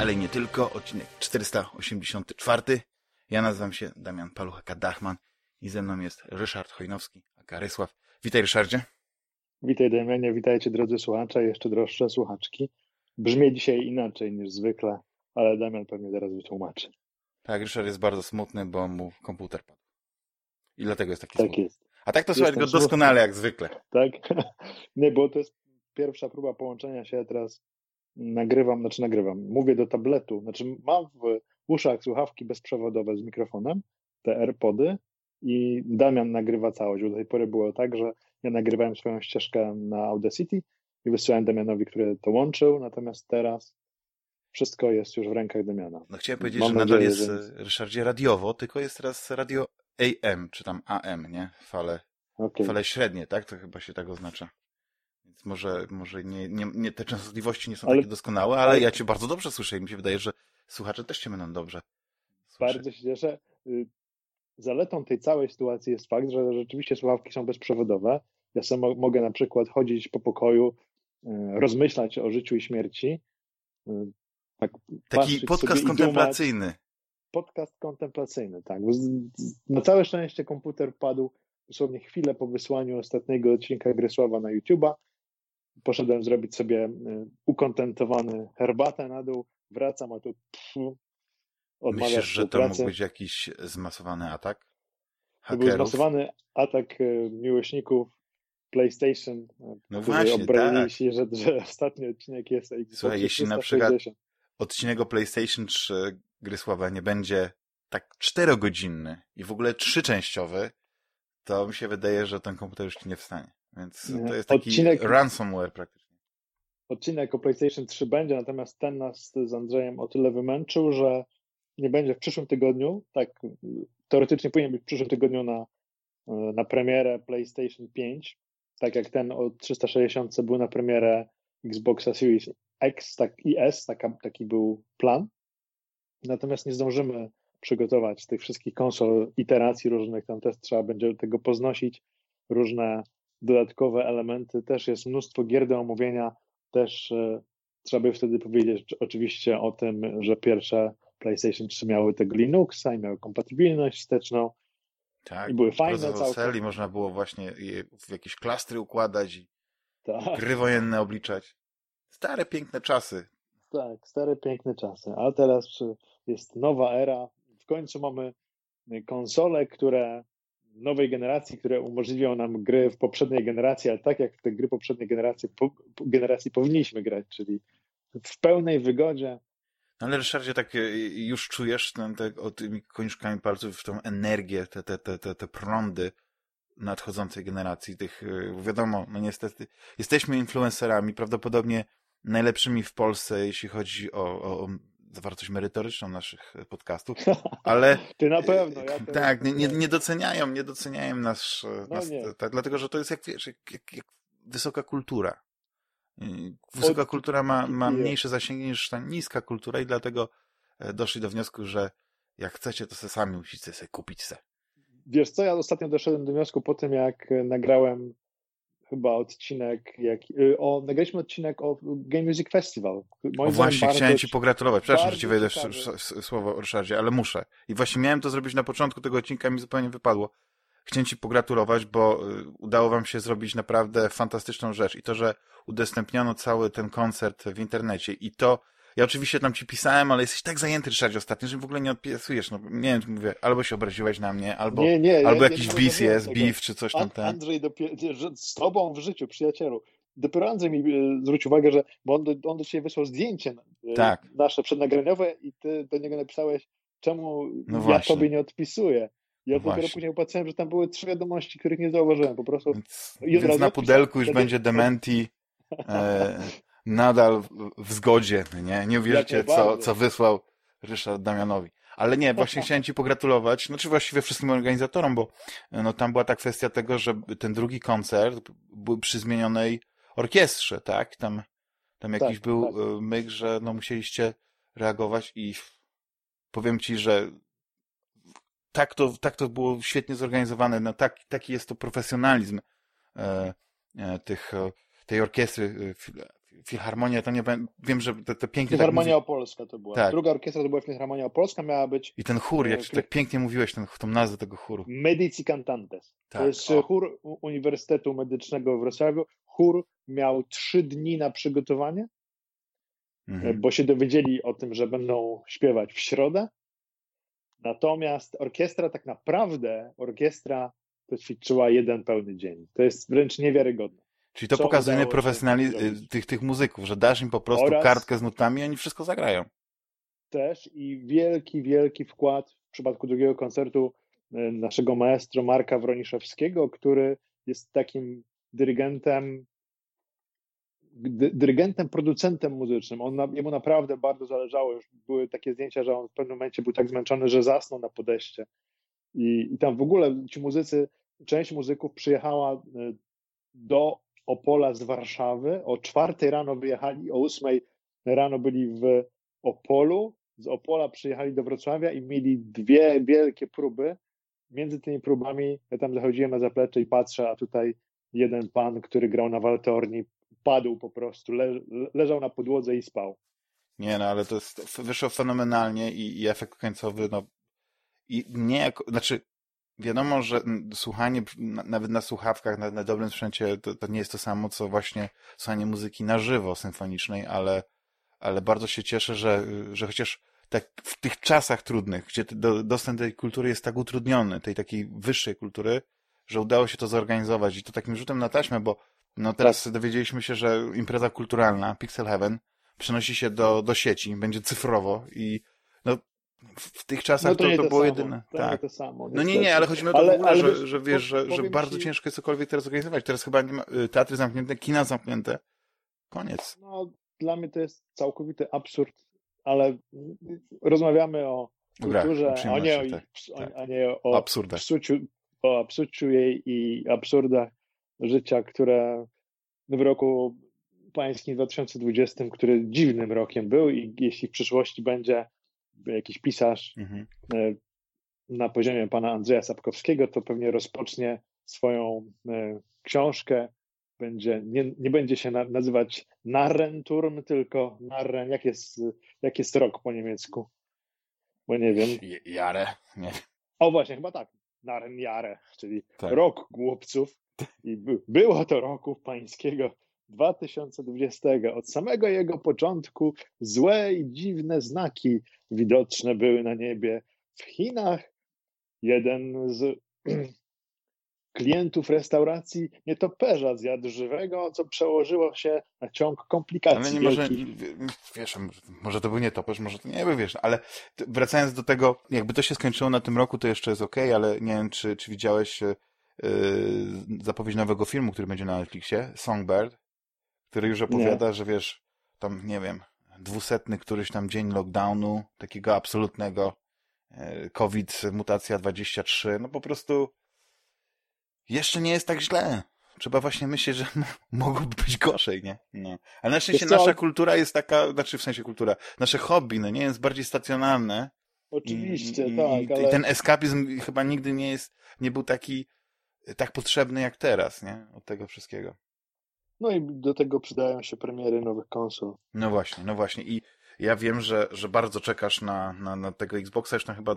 ale nie tylko, odcinek 484. Ja nazywam się Damian Paluchaka-Dachman i ze mną jest Ryszard Chojnowski, aka Rysław. Witaj Ryszardzie. Witaj Damianie, witajcie drodzy słuchacze, jeszcze droższe słuchaczki. Brzmi dzisiaj inaczej niż zwykle, ale Damian pewnie zaraz wytłumaczy. Tak, Ryszard jest bardzo smutny, bo mu komputer padł. I dlatego jest taki Tak smutny. jest. A tak to słychać go doskonale jak zwykle. Tak? Nie, bo to jest pierwsza próba połączenia się, teraz nagrywam, znaczy nagrywam, mówię do tabletu, znaczy mam w uszach słuchawki bezprzewodowe z mikrofonem, te AirPody i Damian nagrywa całość. Do tej pory było tak, że ja nagrywałem swoją ścieżkę na Audacity i wysyłałem Damianowi, który to łączył, natomiast teraz wszystko jest już w rękach Damiana. No chciałem powiedzieć, Mam że nadal nadzieję, jest, że- Ryszardzie, radiowo, tylko jest teraz radio AM, czy tam AM, nie? Fale, Okay. fale średnie, tak? To chyba się tak oznacza. Może, może nie, nie, nie, te częstotliwości nie są Ale- takie doskonałe, ale ale- ja cię bardzo dobrze słyszę i mi się wydaje, że słuchacze też cię będą dobrze. Bardzo się cieszę. Y, Zaletą tej całej sytuacji jest fakt, że rzeczywiście słuchawki są bezprzewodowe. Ja sam mo- mogę na przykład chodzić po pokoju, y, rozmyślać o życiu i śmierci. y, Tak Taki podcast dumać. kontemplacyjny. Podcast kontemplacyjny, tak. Na całe szczęście komputer padł dosłownie chwilę po wysłaniu ostatniego odcinka Grysława na YouTube'a. Poszedłem zrobić sobie y, ukontentowany herbatę na dół, wracam, a tu pfu, odmawia Myślisz, że to mógł być jakiś zmasowany atak? To był Hakerów? zmasowany atak e, miłośników PlayStation, e, No właśnie, obronili tak. się, że, że ostatni odcinek jest o Xboxie Słuchaj, jeśli na przykład 360. Odcinek o PlayStation 3 Grysława nie będzie tak czterogodzinny i w ogóle trzyczęściowy, to mi się wydaje, że ten komputer już nie wstanie. Więc to jest taki Odcinek- ransomware praktycznie. Odcinek o PlayStation 3 będzie, natomiast ten nas z Andrzejem o tyle wymęczył, że nie będzie w przyszłym tygodniu, tak teoretycznie powinien być w przyszłym tygodniu na, na premierę PlayStation 5, tak jak ten o 360 był na premierę Xboxa Series X tak, i S, taka, taki był plan. Natomiast nie zdążymy przygotować tych wszystkich konsol, iteracji różnych, tam też trzeba będzie tego poznosić, różne dodatkowe elementy, też jest mnóstwo gier do omówienia, też e, trzeba by wtedy powiedzieć oczywiście o tym, że pierwsze PlayStation 3 miały tego Linuxa i miały kompatybilność wsteczną Tak, i były fajne całkiem. można było właśnie je w jakieś klastry układać i Tak, gry wojenne obliczać. Stare, piękne czasy. tak, stare, piękne czasy. A teraz jest nowa era. W końcu mamy e, konsole, które nowej generacji, które umożliwią nam gry w poprzedniej generacji, ale tak jak w te gry poprzedniej generacji, po, generacji powinniśmy grać, czyli w pełnej wygodzie. No ale Ryszardzie, tak e, już czujesz ten, te, o tymi koniuszkami palców tą energię, te, te, te, te, te prądy nadchodzącej generacji tych, e, wiadomo, no niestety, jesteśmy influencerami, prawdopodobnie najlepszymi w Polsce, jeśli chodzi o, o zawartość merytoryczną naszych e, podcastów, ale Ty na pewno. Ja teraz- tak, nie, nie, doceniają, nie doceniają nas, e, No nas nie. tak, dlatego, że to jest jak, wiesz, jak, jak, jak wysoka kultura. Wysoka Od- kultura ma, ma mniejsze zasięgi niż ta niska kultura i dlatego e, doszli do wniosku, że jak chcecie, to se sami musicie sobie kupić se. Wiesz co, ja ostatnio doszedłem do wniosku po tym, jak e, nagrałem chyba odcinek, jak, y, o, nagraliśmy odcinek o Game Music Festival. Moim O właśnie, chciałem ci pogratulować. Przepraszam, że ci wejdę w, w słowo, Ryszardzie, ale muszę. I właśnie miałem to zrobić na początku tego odcinka, mi zupełnie wypadło. Chciałem ci pogratulować, bo y, udało wam się zrobić naprawdę fantastyczną rzecz. I to, że udostępniono cały ten koncert w internecie i to, ja oczywiście tam ci pisałem, ale jesteś tak zajęty, Ryszardzie, ostatnio, że w ogóle nie odpisujesz. No, nie wiem, mówię, albo się obraziłeś na mnie, albo, nie, nie, ja albo nie jakiś bis jest, beef, czy coś tam ten. Andrzej, dopiero, z tobą w życiu, przyjacielu. Dopiero Andrzej mi y, zwrócił uwagę, że bo on do, on do ciebie wysłał zdjęcie y, Tak. nasze przednagraniowe i ty do niego napisałeś, czemu No ja właśnie. tobie nie odpisuję. Ja No dopiero właśnie. później opatrzyłem, że tam były trzy wiadomości, których nie zauważyłem. Po prostu Więc, więc na pudelku już będzie dementi e, nadal w- zgodzie, nie? Nie uwierzycie, co, co wysłał Ryszard Damianowi. Ale nie, właśnie chciałem ci pogratulować, znaczy właściwie wszystkim organizatorom, bo no, tam była ta kwestia tego, że ten drugi koncert był przy zmienionej orkiestrze, tak? Tam, tam jakiś Tak, był tak. e, myk, że no, musieliście reagować i powiem ci, że tak to, tak to było świetnie zorganizowane, no tak, taki jest to profesjonalizm e, e, tych, e, tej orkiestry e, Filharmonia to nie wiem, że te, te pięknie. Filharmonia tak Opolska to była. Tak. Druga orkiestra to była Filharmonia Opolska, miała być. I ten chór, jak tak pięknie mówiłeś, ten, tą nazwę tego chóru. Medici Cantantes. Tak. To jest o. chór Uniwersytetu Medycznego w Wrocławiu. Chór miał trzy dni na przygotowanie, mhm. bo się dowiedzieli o tym, że będą śpiewać w środę. Natomiast orkiestra tak naprawdę, orkiestra to ćwiczyła jeden pełny dzień. To jest wręcz niewiarygodne. Czyli to pokazuje profesjonalizm tych, tych muzyków, że dasz im po prostu Oraz kartkę z nutami i oni wszystko zagrają. Też i wielki, wielki wkład w przypadku drugiego koncertu e, naszego maestro Marka Wroniszewskiego, który jest takim dyrygentem, dyrygentem, producentem muzycznym. On, jemu naprawdę bardzo zależało. Już były takie zdjęcia, że on w pewnym momencie był tak zmęczony, że zasnął na podejście. I, i tam w ogóle ci muzycy, część muzyków przyjechała e, do Opola z Warszawy. O czwartej rano wyjechali, o ósmej rano byli w Opolu. Z Opola przyjechali do Wrocławia i mieli dwie wielkie próby. Między tymi próbami ja tam zachodziłem na zaplecze i patrzę, a tutaj jeden pan, który grał na waltorni, padł po prostu, le, leżał na podłodze i spał. Nie, no ale to jest, wyszło fenomenalnie i, i efekt końcowy, no i nie znaczy wiadomo, że słuchanie nawet na słuchawkach, na, na dobrym sprzęcie, to, to, nie jest to samo, co właśnie słuchanie muzyki na żywo symfonicznej, ale, ale bardzo się cieszę, że, że chociaż tak w tych czasach trudnych, gdzie do, dostęp do tej kultury jest tak utrudniony, tej takiej wyższej kultury, że udało się to zorganizować. I to takim rzutem na taśmę, bo no teraz dowiedzieliśmy się, że impreza kulturalna Pixel Heaven przenosi się do, do sieci, będzie cyfrowo i w tych czasach no to, to, to, było samo. jedyne. To tak. to samo, no nie, nie, ale chodzi mi o to ale, ale że, wiesz, że wiesz, że, że bardzo ci... ciężko jest cokolwiek teraz organizować. Teraz chyba nie ma, y, teatry zamknięte, kina zamknięte. Koniec. No, dla mnie to jest całkowity absurd, ale rozmawiamy o kulturze, a nie, o, tak, tak. a nie o, o absurdach. Psuciu, o absurdziu jej i absurdach życia, które w roku pańskim 2020, który dziwnym rokiem był i jeśli w przyszłości będzie jakiś pisarz mhm. E, na poziomie pana Andrzeja Sapkowskiego, to pewnie rozpocznie swoją e, książkę. Będzie, nie, nie będzie się nazywać Narrenturm, tylko Narren. Jak jest, jak jest rok po niemiecku? Bo nie wiem. Jare. Nie. O właśnie, chyba tak. Narren Jare, czyli tak. rok głupców. I by, było to roku pańskiego 2020. Od samego jego początku złe i dziwne znaki widoczne były na niebie. W Chinach jeden z klientów restauracji nietoperza zjadł żywego, co przełożyło się na ciąg komplikacji. Ale nie może, wiesz, może to był nietoperz, może to nie wiem, wiesz, ale wracając do tego, jakby to się skończyło na tym roku, to jeszcze jest ok, ale nie wiem, czy, czy widziałeś yy, zapowiedź nowego filmu, który będzie na Netflixie, Songbird, który już opowiada, nie. że wiesz, tam, nie wiem, dwusetny któryś tam dzień lockdownu, takiego absolutnego, e, COVID, mutacja 23, no po prostu jeszcze nie jest tak źle. Trzeba właśnie myśleć, że mogłoby być gorzej, nie? No. Ale na szczęście nasza kultura jest taka, znaczy w sensie kultura, nasze hobby, no nie jest bardziej stacjonarne. Oczywiście, I, tak. I, ale... ten eskapizm chyba nigdy nie jest, nie był taki tak potrzebny jak teraz, nie? Od tego wszystkiego. No i do tego przydają się premiery nowych konsol. No właśnie, no właśnie. I ja wiem, że, że bardzo czekasz na, na, na tego Xboxa. Już chyba e,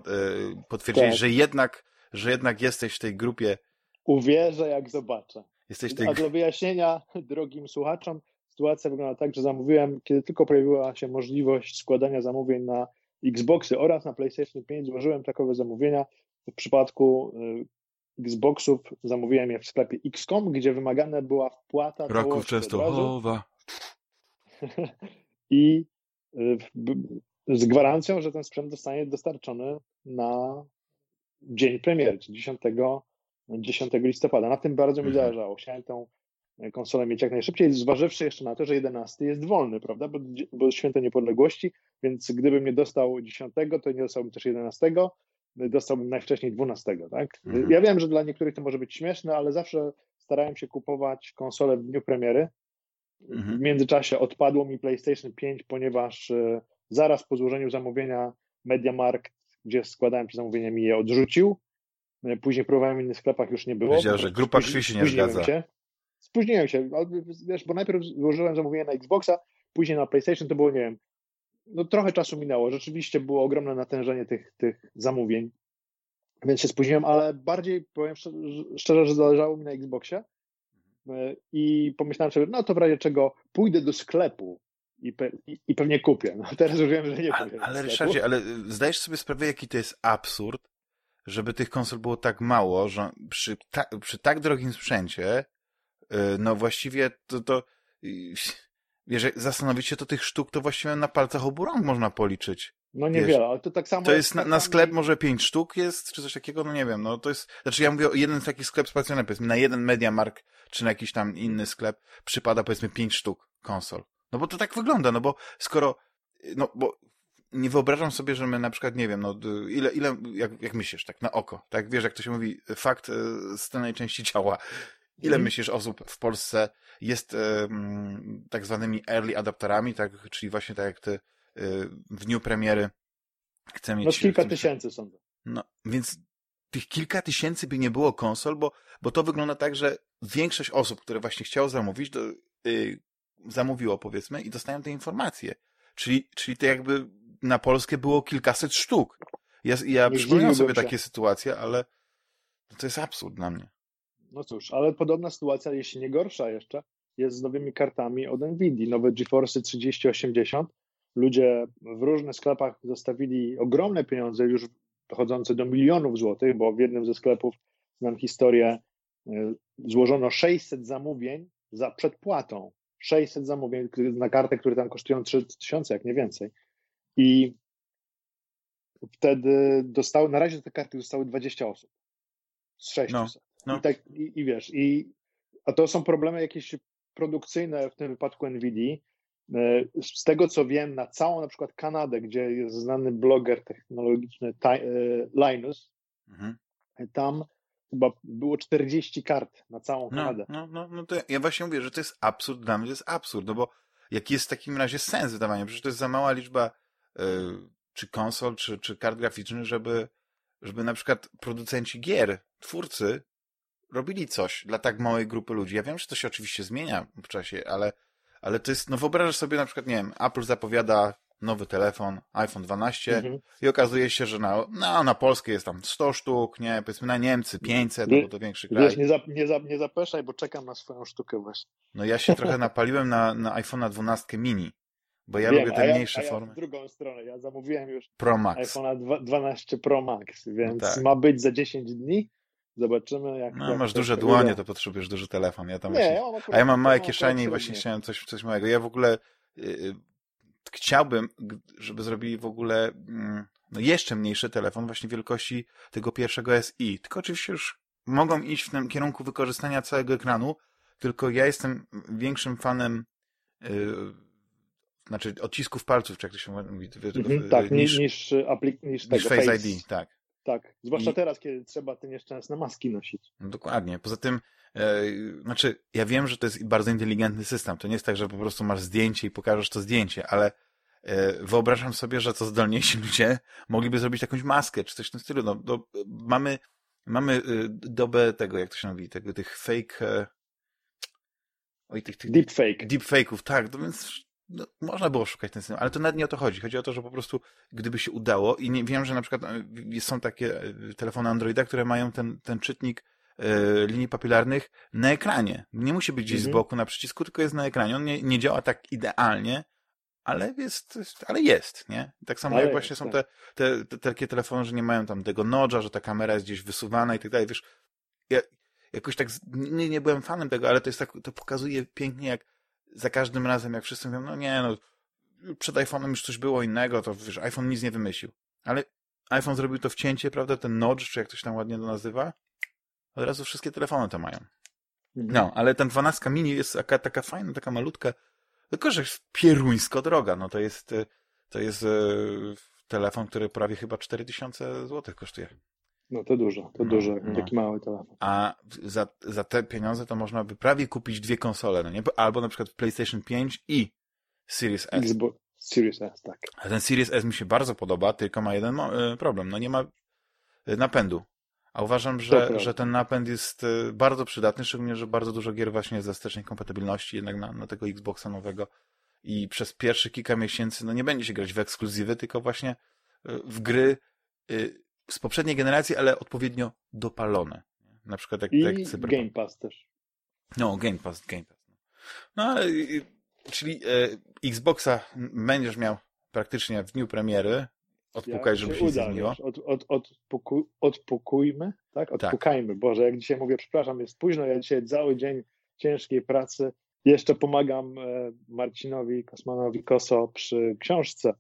potwierdziłeś, tak. że, jednak, że jednak jesteś w tej grupie. Uwierzę, jak zobaczę. Jesteś tej... A dla wyjaśnienia drogim słuchaczom, sytuacja wygląda tak, że zamówiłem, kiedy tylko pojawiła się możliwość składania zamówień na Xboxy oraz na PlayStation 5, złożyłem takowe zamówienia. W przypadku e, Xboxów zamówiłem je w sklepie XCOM, gdzie wymagana była wpłata. Raków Częstochowa. I y, z gwarancją, że ten sprzęt zostanie dostarczony na dzień premiery, czyli 10, 10 listopada. Na tym bardzo mi mhm. zależało. Chciałem tą konsolę mieć jak najszybciej, zważywszy jeszcze na to, że 11 jest wolny, prawda, bo, bo święto niepodległości, więc gdybym nie dostał 10, to nie dostałbym też 11, dostałbym najwcześniej 12, tak? Mhm. Ja wiem, że dla niektórych to może być śmieszne, ale zawsze starałem się kupować konsolę w dniu premiery. Mhm. W międzyczasie odpadło mi PlayStation 5, ponieważ e, zaraz po złożeniu zamówienia MediaMarkt, gdzie składałem się zamówienie, mi je odrzucił. E, później próbowałem w innych sklepach, już nie było. Powiedział, że grupa krwi się nie zgadza. Się. spóźniłem się, wiesz, bo najpierw złożyłem zamówienie na Xboxa, później na PlayStation, to było, nie wiem, no trochę czasu minęło, rzeczywiście było ogromne natężenie tych, tych zamówień, więc się spóźniłem, ale bardziej powiem szczerze, że zależało mi na Xboxie e, i pomyślałem sobie, no to w razie czego pójdę do sklepu i, pe i pewnie kupię. No teraz już wiem, że nie pójdę. Ale, ale Ryszardzie, ale zdajesz sobie sprawę, jaki to jest absurd, żeby tych konsol było tak mało, że przy, ta przy tak drogim sprzęcie, yy, no właściwie to, to wiesz, zastanowić się, to tych sztuk to właściwie na palcach obu rąk można policzyć. No niewiele, ale to tak samo... To jest na, na sklep może pięć sztuk jest, czy coś takiego, no nie wiem, no to jest, znaczy ja mówię o jeden taki sklep specjalny, powiedzmy na jeden Mediamark, czy na jakiś tam inny sklep przypada powiedzmy pięć sztuk konsol. No bo to tak wygląda, no bo skoro, no bo nie wyobrażam sobie, że my na przykład, nie wiem, no ile, ile jak, jak myślisz, tak na oko, tak wiesz, jak to się mówi, fakt e, z tej najczęściej ciała. Ile mm. myślisz osób w Polsce jest e, tak zwanymi early adapterami, tak, czyli właśnie tak jak ty e, w dniu premiery chce mieć... No kilka tysięcy sądzę. No, więc tych kilka tysięcy by nie było konsol, bo, bo to wygląda tak, że większość osób, które właśnie chciało zamówić, to, y, zamówiło powiedzmy i dostają te informacje. Czyli, czyli to jakby na Polskę było kilkaset sztuk. Ja, ja przypominam sobie się. takie sytuacje, ale to jest absurd dla mnie. No cóż, ale podobna sytuacja, jeśli nie gorsza jeszcze, jest z nowymi kartami od NVIDII. Nowe GeForce 3080. Ludzie w różnych sklepach zostawili ogromne pieniądze, już dochodzące do milionów złotych, bo w jednym ze sklepów, znam historię, e, złożono 600 zamówień za przedpłatą. 600 zamówień na kartę, które tam kosztują 3000, jak nie więcej. I wtedy dostały, na razie te karty dostały 20 osób z 600. No, no. I, tak, i, I wiesz, i, a to są problemy jakieś produkcyjne w tym wypadku NVIDII. E, z tego co wiem, na całą na przykład Kanadę, gdzie jest znany bloger technologiczny e, Linus, mhm. tam chyba było 40 kart na całą no, Kanadę. No, no, no to ja właśnie mówię, że to jest absurd, dla mnie to jest absurd, no bo jaki jest w takim razie sens wydawania? Przecież to jest za mała liczba y, czy konsol, czy, czy kart graficznych, żeby, żeby na przykład producenci gier, twórcy robili coś dla tak małej grupy ludzi. Ja wiem, że to się oczywiście zmienia w czasie, ale, ale to jest, no wyobrażasz sobie na przykład, nie wiem, Apple zapowiada nowy telefon, iPhone 12 mhm. i okazuje się, że na, no, na Polskę jest tam 100 sztuk, nie, powiedzmy na Niemcy 500, no bo to większy kraj. Wiesz, nie, za, nie, za, nie zapeszaj, bo czekam na swoją sztukę właśnie. No ja się trochę napaliłem na, na iPhone'a 12 mini, bo ja Wiem, lubię te mniejsze ja, formy. w drugą stronę, ja zamówiłem już Pro Max. iPhone'a 12 Pro Max, więc no tak. ma być za 10 dni. Zobaczymy, jak. No, jak masz duże dłonie, to potrzebujesz duży telefon. Ja tam nie, właśnie... ja a ja mam małe kieszenie i właśnie chciałem coś, coś małego. Ja w ogóle yy, chciałbym, żeby zrobili w ogóle mm, no jeszcze mniejszy telefon właśnie wielkości tego pierwszego SI. Tylko oczywiście już mogą iść w tym kierunku wykorzystania całego ekranu, tylko ja jestem większym fanem yy, znaczy odcisków palców, czy jak to się mówi. Mhm, tak, niż, niż, niż, niż Face, face ID, tak. Tak, zwłaszcza I... teraz, kiedy trzeba te nieszczęsne maski nosić. No dokładnie. Poza tym, e, znaczy, ja wiem, że to jest bardzo inteligentny system. To nie jest tak, że po prostu masz zdjęcie i pokażesz to zdjęcie, ale e, wyobrażam sobie, że to zdolniejsi ludzie mogliby zrobić jakąś maskę, czy coś w tym stylu. No, do, mamy, mamy e, dobę tego, jak to się mówi, tego, tych fake... E, oj, tych, tych... Deepfake. Deepfake'ów, tak. No więc no, można było szukać ten system, ale to nawet nie o to chodzi. Chodzi o to, że po prostu gdyby się udało i nie, wiem, że na przykład e, są takie e, telefony Androida, które mają ten, ten czytnik e, linii papilarnych na ekranie. Nie musi być gdzieś z mhm. boku na przycisku, tylko jest na ekranie. On nie, nie działa tak idealnie, ale jest, ale jest, nie? Tak samo ale jak właśnie są tak. te, te, te, takie telefony, że nie mają tam tego nodża, że ta kamera jest gdzieś wysuwana i tak dalej. Wiesz, ja jakoś tak nie, nie byłem fanem tego, ale to jest tak, to pokazuje pięknie, jak za każdym razem, jak wszyscy mówią, no nie, no przed iPhone'em już coś było innego, to wiesz, iPhone nic nie wymyślił. Ale iPhone zrobił to wcięcie, prawda, ten notch, czy jak to się tam ładnie to nazywa, od razu wszystkie telefony to mają. Mhm. No, ale ten 12 mini jest taka, taka fajna, taka malutka, tylko że pieruńsko droga, no to jest, to jest e, telefon, który prawie chyba 4000 zł kosztuje. No to dużo, to no, dużo, no. taki mały telefon. A za, za te pieniądze to można by prawie kupić dwie konsole, no nie? Albo na przykład PlayStation 5 i Series S. Xbox Series S, tak. A ten Series S mi się bardzo podoba, tylko ma jeden e, problem, no nie ma e, napędu. A uważam, że, że ten napęd jest y, bardzo przydatny, szczególnie, że bardzo dużo gier właśnie ze wstecznej kompatybilności jednak na, na tego Xboxa nowego i przez pierwsze kilka miesięcy no nie będzie się grać w ekskluzywy, tylko właśnie w gry z poprzedniej generacji, ale odpowiednio dopalone. Na przykład jak, I jak Cyberpunk. Game Pass też. No, Game Pass, Game Pass. No, ale, czyli e, Xboxa będziesz miał praktycznie w dniu premiery, odpukaj, ja żeby się, się uda, zmieniło. od, od, odpuku, odpukujmy, tak? Odpukajmy. Tak. Boże, jak dzisiaj mówię, przepraszam, jest późno, ja dzisiaj cały dzień ciężkiej pracy. Jeszcze pomagam e, Marcinowi Kosmanowi Koso przy książce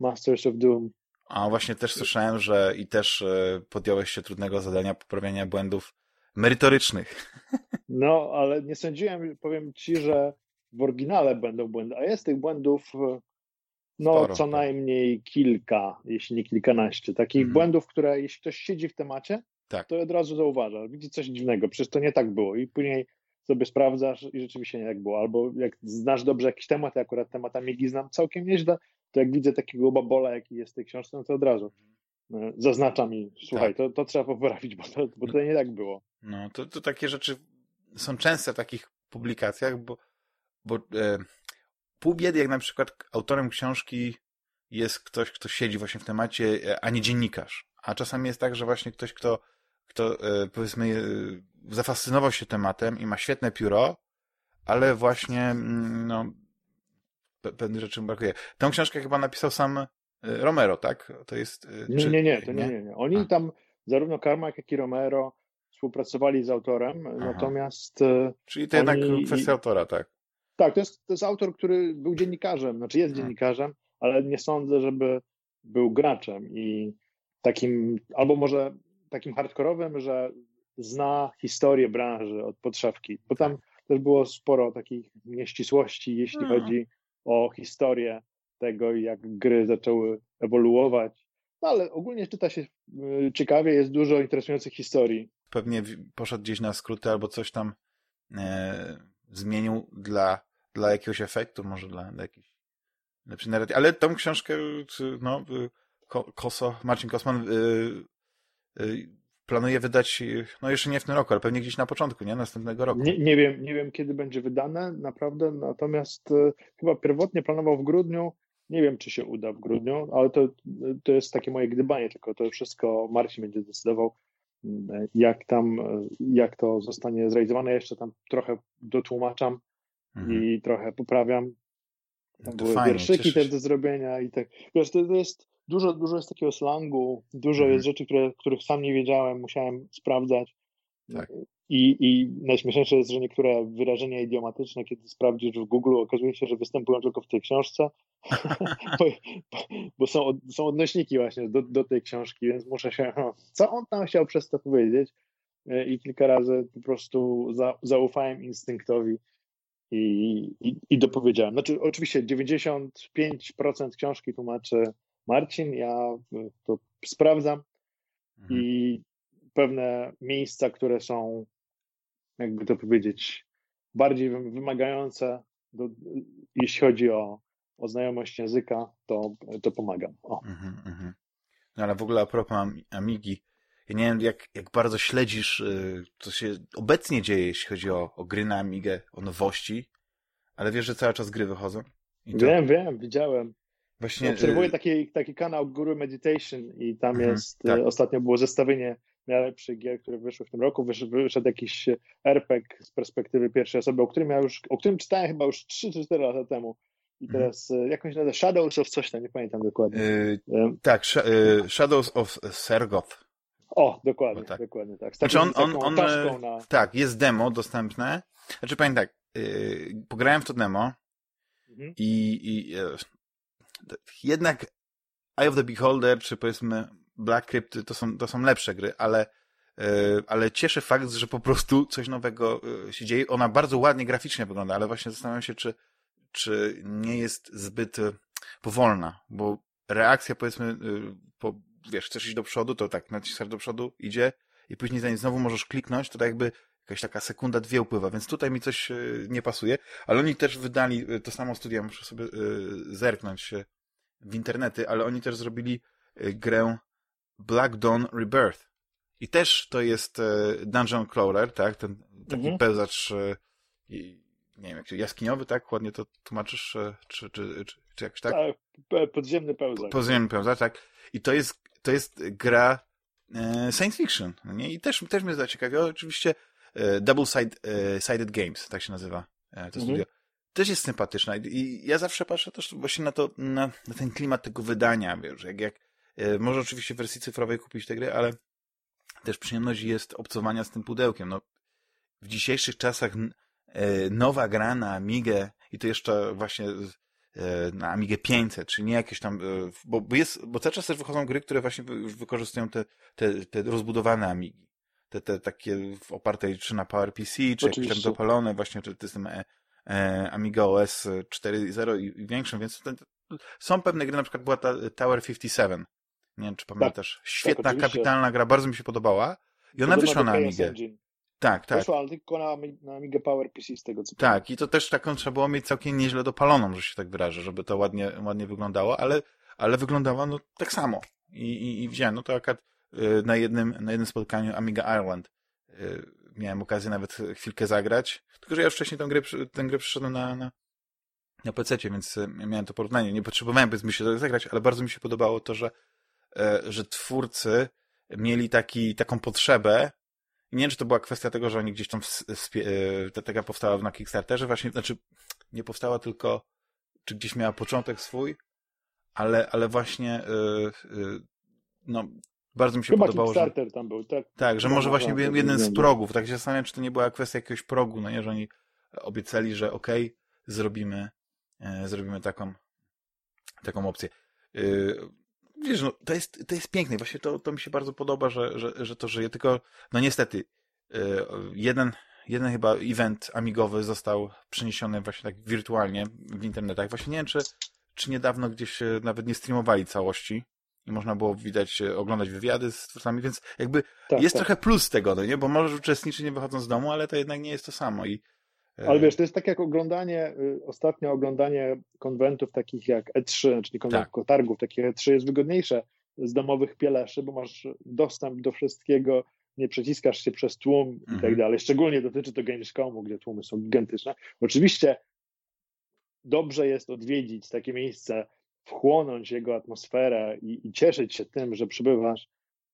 Masters of Doom. A właśnie też słyszałem, że i też e, podjąłeś się trudnego zadania poprawiania błędów merytorycznych. No, ale nie sądziłem, powiem ci, że w oryginale będą błędy, a jest tych błędów e, no Sporo, co tak. najmniej kilka, jeśli nie kilkanaście. Takich mhm. błędów, które jeśli ktoś siedzi w temacie, tak. to od razu zauważa, widzi coś dziwnego, przecież to nie tak było i później sobie sprawdzasz i rzeczywiście nie tak było. Albo jak znasz dobrze jakiś temat, ja akurat temat Amigi znam całkiem nieźle, to jak widzę takiego babola, jaki jest w tej książce, no to od razu e, zaznaczam i słuchaj, tak. to, to trzeba poprawić, bo to, bo to nie tak było. No, to, to takie rzeczy są częste w takich publikacjach, bo, bo e, pół biedy, jak na przykład autorem książki jest ktoś, kto siedzi właśnie w temacie, e, a nie dziennikarz. A czasami jest tak, że właśnie ktoś, kto, kto e, powiedzmy e, zafascynował się tematem i ma świetne pióro, ale właśnie mm, pewnych rzeczy brakuje. Tę książkę chyba napisał sam Romero, tak? To jest... Nie, nie, nie, to nie, nie. nie. Oni a. tam, zarówno Carmack, jak i Romero współpracowali z autorem, Aha. natomiast... Czyli to oni... jednak kwestia autora, tak? Tak, to jest, to jest autor, który był dziennikarzem, znaczy jest hmm. dziennikarzem, ale nie sądzę, żeby był graczem i takim, albo może takim hardkorowym, że zna historię branży od podszewki, bo tam tak. też było sporo takich nieścisłości, jeśli hmm. chodzi o historię tego, jak gry zaczęły ewoluować. No ale ogólnie czyta się y, ciekawie, jest dużo interesujących historii. Pewnie poszedł gdzieś na skróty albo coś tam e, zmienił dla, dla jakiegoś efektu, może dla, dla jakiejś lepszej narracji. Ale tą książkę, no, Koso, Marcin Kosman planuje wydać, no jeszcze nie w tym roku, ale pewnie gdzieś na początku, nie? Następnego roku. Nie, nie wiem, nie wiem kiedy będzie wydane, naprawdę, natomiast y, chyba pierwotnie planował w grudniu, nie wiem, czy się uda w grudniu, ale to, to jest takie moje gdybanie, tylko to wszystko Marcin będzie decydował jak tam, jak to zostanie zrealizowane. Jeszcze tam trochę dotłumaczam mhm. i trochę poprawiam. Tam były fajnie, wierszyki też do zrobienia i tak. Wiesz, to, to jest dużo, dużo jest takiego slangu, dużo mhm. jest rzeczy, które, których sam nie wiedziałem, musiałem sprawdzać. Tak. I, I najśmieszniejsze jest, że niektóre wyrażenia idiomatyczne, kiedy sprawdzisz w Google, okazuje się, że występują tylko w tej książce, bo, bo, są, są odnośniki właśnie do, do tej książki, więc muszę się, co on tam chciał przez to powiedzieć? E, I kilka razy po prostu za, zaufałem instynktowi i, i, i dopowiedziałem. Znaczy, oczywiście 95% książki tłumaczy Marcin, ja to sprawdzam mhm. i pewne miejsca, które są jakby to powiedzieć, bardziej wymagające, do, jeśli chodzi o, o znajomość języka, to, to pomagam. Mm -hmm. No ale w ogóle a propos Amigi, ja nie wiem, jak, jak bardzo śledzisz, y, co się obecnie dzieje, jeśli chodzi o, o gry na Amigę, o nowości, ale wiesz, że cały czas gry wychodzą? To... Wiem, wiem, widziałem. Właśnie, Obserwuję y, taki, taki kanał Guru Meditation i tam mhm, jest, tak. Y, ostatnio było zestawienie najlepszych gier, które wyszły w tym roku. Wyszedł, wyszedł jakiś RPG z perspektywy pierwszej osoby, o którym ja już, o którym czytałem chyba już 3 czy 4 lata temu. I mhm. teraz hmm. jakąś nazywa Shadows of coś tam, nie pamiętam dokładnie. Yy, tak, sh yy, Shadows of Sergoth. O, dokładnie, tak. dokładnie tak. znaczy on, on, on na... Tak, jest demo dostępne. Znaczy powiem tak, yy, pograłem w to demo mhm. i, i jednak Eye of the Beholder, czy powiedzmy Black Crypt to są, to są lepsze gry, ale, e, ale cieszy fakt, że po prostu coś nowego e, się dzieje. Ona bardzo ładnie graficznie wygląda, ale właśnie zastanawiam się, czy, czy nie jest zbyt e, powolna, bo reakcja powiedzmy, po, wiesz, chcesz iść do przodu, to tak, naciskasz do przodu, idzie i później zanim znowu możesz kliknąć, to tak jakby jakaś taka sekunda, dwie upływa, więc tutaj mi coś nie pasuje, ale oni też wydali to samo studia, muszę sobie zerknąć w internety, ale oni też zrobili grę Black Dawn Rebirth. I też to jest e, dungeon crawler, tak? Ten taki mhm. pełzacz, e, nie wiem, jak się, jaskiniowy, tak? Ładnie to tłumaczysz, e, czy, czy, czy, czy jakoś tak? Tak, podziemny pełzacz. Podziemny pełzacz, tak. I to jest, to jest gra science fiction, no nie? I też, też mnie zaciekawiło, oczywiście Double Side, Sided Games, tak się nazywa to mhm. studio. Też jest sympatyczna i ja zawsze patrzę też właśnie na to, na, na ten klimat tego wydania, wiesz, jak, jak może oczywiście w wersji cyfrowej kupić te gry, ale też przyjemność jest obcowania z tym pudełkiem. No, w dzisiejszych czasach e, nowa gra na Amigę i to jeszcze właśnie e, na Amigę 500, czy nie jakieś tam, e, bo, bo, jest, bo cały czas też wychodzą gry, które właśnie już wykorzystują te, te, te rozbudowane Amigi. Te, te takie oparte czy na PowerPC, czy Oczywiście. jakieś tam dopalone właśnie, czy to jest tym e, e, Amiga OS 4.0 i, i większą, więc ten, są pewne gry, na przykład była ta Tower 57, nie wiem, czy pamiętasz. Tak, Świetna, tak, kapitalna gra, bardzo mi się podobała. I ona wyszła na Amigę. Tak, tak. Wyszła, ale tylko na, na Amigę Power PC z tego co Tak, i to też taką trzeba było mieć całkiem nieźle dopaloną, że się tak wyrażę, żeby to ładnie, ładnie wyglądało, ale, ale wyglądała no tak samo. I, i, i wziąłem, no to akurat y, na jednym, na jednym spotkaniu Amiga Ireland y, miałem okazję nawet chwilkę zagrać, tylko że ja już wcześniej tę grę, tę grę przyszedłem na, na, na PC, więc y, miałem to porównanie. Nie potrzebowałem powiedzmy się zagrać, ale bardzo mi się podobało to, że E, że twórcy mieli taki, taką potrzebę, nie wiem, czy to była kwestia tego, że oni gdzieś tam, e, ta powstała na Kickstarterze, właśnie, znaczy, nie powstała tylko, czy gdzieś miała początek swój, ale, ale właśnie, yy, no, bardzo mi się Chyba podobało, że... tam był, tak? Tak, że może właśnie był jeden z progów, tak się zastanawiam, czy to nie była kwestia jakiegoś progu, no nie, że oni obiecali, że okej, okay, zrobimy, e, zrobimy taką, taką opcję. Yy, wiesz, no, to jest, to jest piękne. Właśnie to, to mi się bardzo podoba, że, że, że to żyje. Tylko, no niestety, yy, jeden, jeden chyba event amigowy został przeniesiony właśnie tak wirtualnie w internetach. Właśnie nie wiem, czy, czy niedawno gdzieś nawet nie streamowali całości i można było widać, e, oglądać wywiady z twórcami, więc jakby tak, jest tak. trochę plus tego, no nie? Bo możesz uczestniczyć nie wychodząc z domu, ale to jednak nie jest to samo i ale wiesz, to jest tak jak oglądanie, y, ostatnio oglądanie konwentów takich jak E3, czyli konwentów tak. targów, takie E3 jest wygodniejsze z domowych pieleszy, bo masz dostęp do wszystkiego, nie przeciskasz się przez tłum mhm. i tak mhm. dalej. Szczególnie dotyczy to Gamescomu, gdzie tłumy są gigantyczne. Oczywiście dobrze jest odwiedzić takie miejsce, wchłonąć jego atmosferę i, i cieszyć się tym, że przybywasz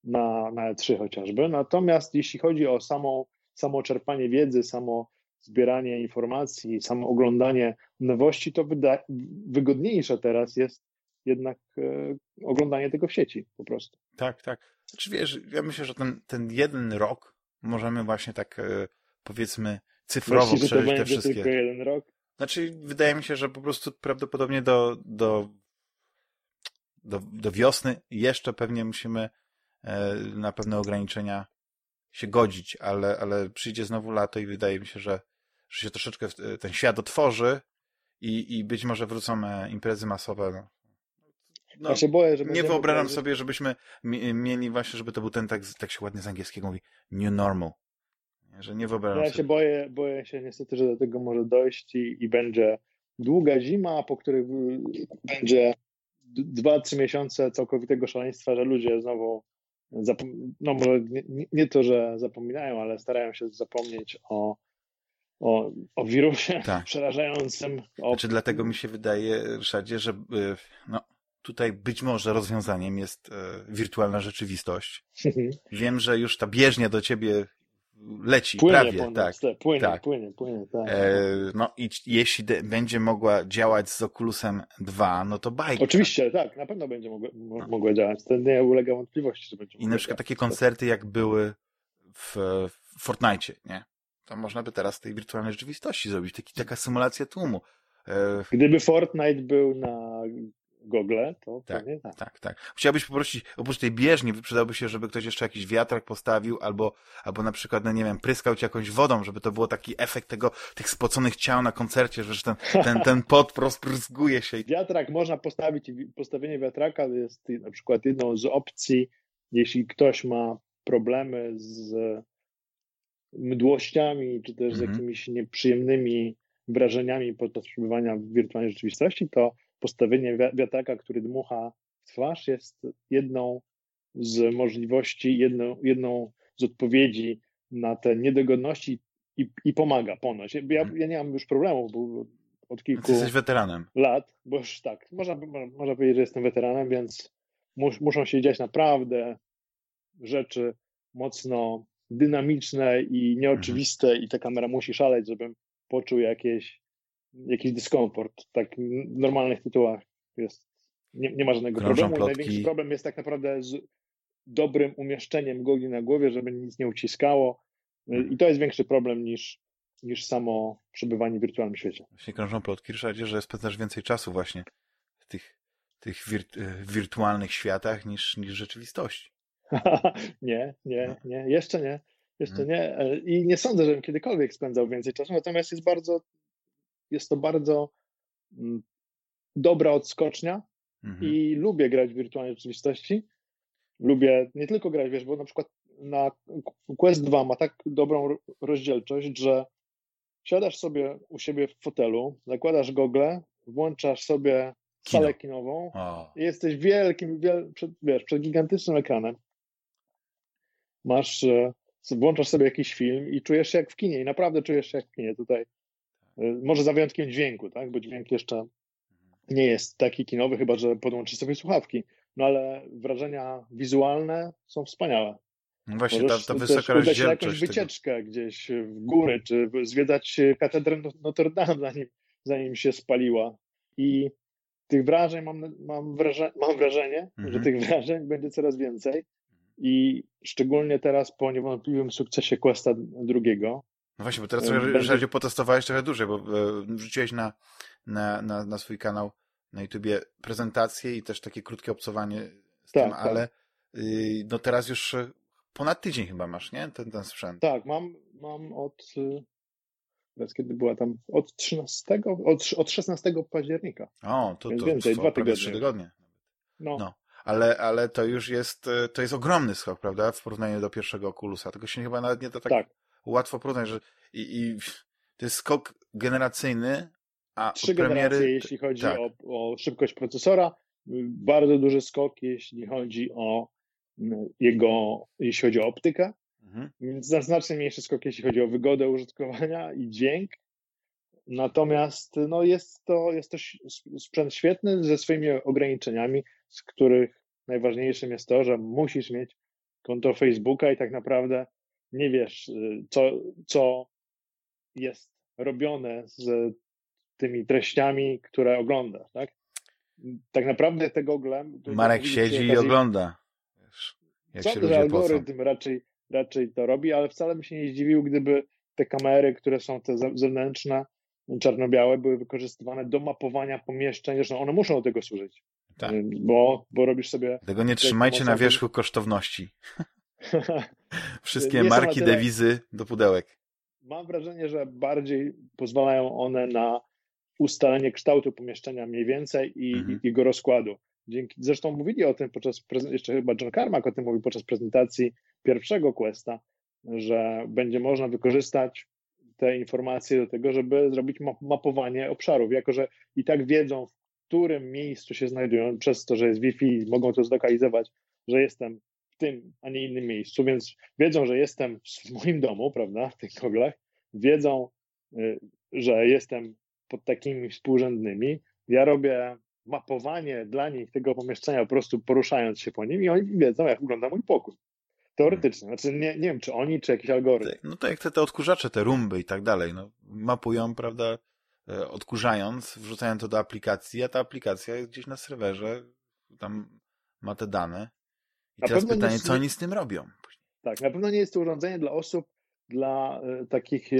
na, na E3 chociażby. Natomiast jeśli chodzi o samą, samo czerpanie wiedzy, samo zbieranie informacji, samo oglądanie nowości, to wyda- wygodniejsze teraz jest jednak e, oglądanie tego w sieci po prostu. Tak, tak. Znaczy wiesz, ja myślę, że ten, ten jeden rok możemy właśnie tak e, powiedzmy cyfrowo Myślisz, przeżyć te wszystkie. tylko jeden rok? Znaczy wydaje mi się, że po prostu prawdopodobnie do, do, do, do wiosny jeszcze pewnie musimy e, na pewne ograniczenia się godzić, ale, ale przyjdzie znowu lato i wydaje mi się, że że się troszeczkę ten świat otworzy i, i być może wrócą e, imprezy masowe. No. No, ja się boję, że nie wyobrażam sobie, żebyśmy mieli właśnie, żeby to był ten, tak, tak się ładnie z angielskiego mówi, new normal. Że nie wyobrażam ja sobie. się boję, boję się niestety, że do tego może dojść i, i będzie długa zima, po której będzie dwa, trzy miesiące całkowitego szaleństwa, że ludzie znowu no może nie, nie, to, że zapominają, ale starają się zapomnieć o o, o wirusie tak. przerażającym. O... Znaczy, dlatego mi się wydaje, Ryszardzie, że y, no, tutaj być może rozwiązaniem jest e, wirtualna rzeczywistość. Wiem, że już ta bieżnia do ciebie leci płynie prawie. tak, płynie, tak. płynie, płynie, tak. E, no i jeśli de, będzie mogła działać z Oculusem 2, no to bajka. Oczywiście, tak, na pewno będzie mogła, no. mogła działać. To nie ulega wątpliwości, że będzie I na przykład takie koncerty, jak były w, w Fortnite, nie? to można by teraz tej wirtualnej rzeczywistości zrobić, taki, taka symulacja tłumu. E... Gdyby Fortnite był na Google, to tak, pewnie tak. Tak, tak. Chciałbyś poprosić, oprócz tej bieżni, przydałby się, żeby ktoś jeszcze jakiś wiatrak postawił, albo, albo na przykład, no nie wiem, pryskał cię jakąś wodą, żeby to było taki efekt tego, tych spoconych ciał na koncercie, że ten, ten, ten pot rozpryzguje się. Wiatrak można postawić, postawienie wiatraka jest na przykład jedną z opcji, jeśli ktoś ma problemy z mdłościami, czy też z mhm. jakimiś nieprzyjemnymi wrażeniami podczas przebywania w wirtualnej rzeczywistości, to postawienie wiatraka, który dmucha w twarz, jest jedną z możliwości, jedną, jedną z odpowiedzi na te niedogodności i, i pomaga ponoć. Ja, mhm. ja nie mam już problemów, bo od kilku Ty jesteś weteranem. lat, bo już tak, można, można powiedzieć, że jestem weteranem, więc mus, muszą się dziać naprawdę rzeczy mocno dynamiczne i nieoczywiste mhm. i ta kamera musi szaleć, żebym poczuł jakieś, jakiś dyskomfort. Tak w normalnych tytułach jest, nie, nie ma żadnego Krążą problemu. Plotki. Największy problem jest tak naprawdę z dobrym umieszczeniem gogli na głowie, żeby nic nie uciskało i to jest większy problem niż, niż samo przebywanie w wirtualnym świecie. Właśnie krążą plotki, Ryszardzie, że spędzasz więcej czasu właśnie w tych, tych wirtualnych światach niż, niż rzeczywistości. nie, nie, no. nie, jeszcze nie. Jeszcze mhm. nie. I nie sądzę, żebym kiedykolwiek spędzał więcej czasu, natomiast jest bardzo, jest to bardzo mm, dobra odskocznia mhm. i lubię grać w wirtualnej rzeczywistości. Lubię nie tylko grać, wiesz, bo na przykład na Quest 2 ma tak dobrą rozdzielczość, że siadasz sobie u siebie w fotelu, zakładasz gogle, włączasz sobie salę Kino. kinową i jesteś wielkim, wiel, przed, wiesz, przed gigantycznym ekranem. Masz, e, włączasz sobie jakiś film i czujesz się jak w kinie i naprawdę czujesz się jak w kinie tutaj. E, może za wyjątkiem dźwięku, tak? Bo dźwięk jeszcze nie jest taki kinowy, chyba że podłączysz sobie słuchawki. No ale wrażenia wizualne są wspaniałe. No właśnie, ta, ta wysoka rozdzielczość. jakąś wycieczkę tego. gdzieś w góry, czy zwiedzać katedrę Notre Dame, zanim, zanim się spaliła. I tych wrażeń mam, mam, wraże, mam wrażenie, mhm. że tych wrażeń będzie coraz więcej. I szczególnie teraz po niewątpliwym sukcesie Questa drugiego. No właśnie, bo teraz trochę będzie... potestowałeś trochę dłużej, bo e, wrzuciłeś na, na, na, na swój kanał na YouTubie prezentację i też takie krótkie obcowanie z tak, tym, tak. ale y, no teraz już ponad tydzień chyba masz, nie? Ten, ten sprzęt. Tak, mam, mam od. Y, teraz kiedy była tam? Od 13, od, od 16 października. O, to, to więcej, dwa tygodnie. trzy tygodnie. No. no. Ale, ale to już jest, y, to jest ogromny skok, prawda? W porównaniu do pierwszego Oculusa. Tego się chyba nawet nie da tak, tak. Łatwo porównać, że i, i to jest skok generacyjny, a Trzy premiery... generacje, jeśli chodzi tak. o, o szybkość procesora, bardzo duży skok, jeśli chodzi o jego, jeśli chodzi o optykę, mhm. więc znacznie mniejszy skok, jeśli chodzi o wygodę użytkowania i dźwięk. Natomiast no jest, to, jest to sprzęt świetny ze swoimi ograniczeniami, z których najważniejszym jest to, że musisz mieć konto Facebooka i tak naprawdę nie wiesz, y, co, co jest robione z tymi treściami, które oglądasz, tak? Tak naprawdę tego oglądam. Marek siedzi i ogląda. Jak Sądzę, że algorytm raczej, raczej to robi, ale wcale bym się nie zdziwił, gdyby te kamery, które są te zewnętrzne, czarno-białe, były wykorzystywane do mapowania pomieszczeń. Zresztą one muszą do tego służyć. Tak. Bo, bo robisz sobie. Tego nie trzymajcie na wierzchu kosztowności. Wszystkie marki, tyle... dewizy do pudełek. Mam wrażenie, że bardziej pozwalają one na ustalenie kształtu pomieszczenia mniej więcej i mhm. jego rozkładu. Dzięki, zresztą mówili o tym podczas, jeszcze chyba John Carmack o tym mówił podczas prezentacji pierwszego Questa, że będzie można wykorzystać te informacje do tego, żeby zrobić mapowanie obszarów, jako że i tak wiedzą, w którym miejscu się znajdują, przez to, że jest Wi-Fi, mogą to zlokalizować, że jestem tym, a nie innym miejscu, więc wiedzą, że jestem w moim domu, prawda, w tych goglach, wiedzą, y, że jestem pod takimi współrzędnymi. Ja robię mapowanie dla nich tego pomieszczenia, po prostu poruszając się po nim i oni wiedzą, jak wygląda mój pokój. Teoretycznie. Znaczy nie, nie wiem, czy oni, czy jakiś algorytm. No tak jak te, te odkurzacze, te rumby i tak dalej, no, mapują, prawda, e, odkurzając, wrzucają to do aplikacji, a ta aplikacja jest gdzieś na serwerze, tam ma te dane. I na teraz pytanie, co oni z tym robią? Tak, na pewno nie jest to urządzenie dla osób, dla y, takich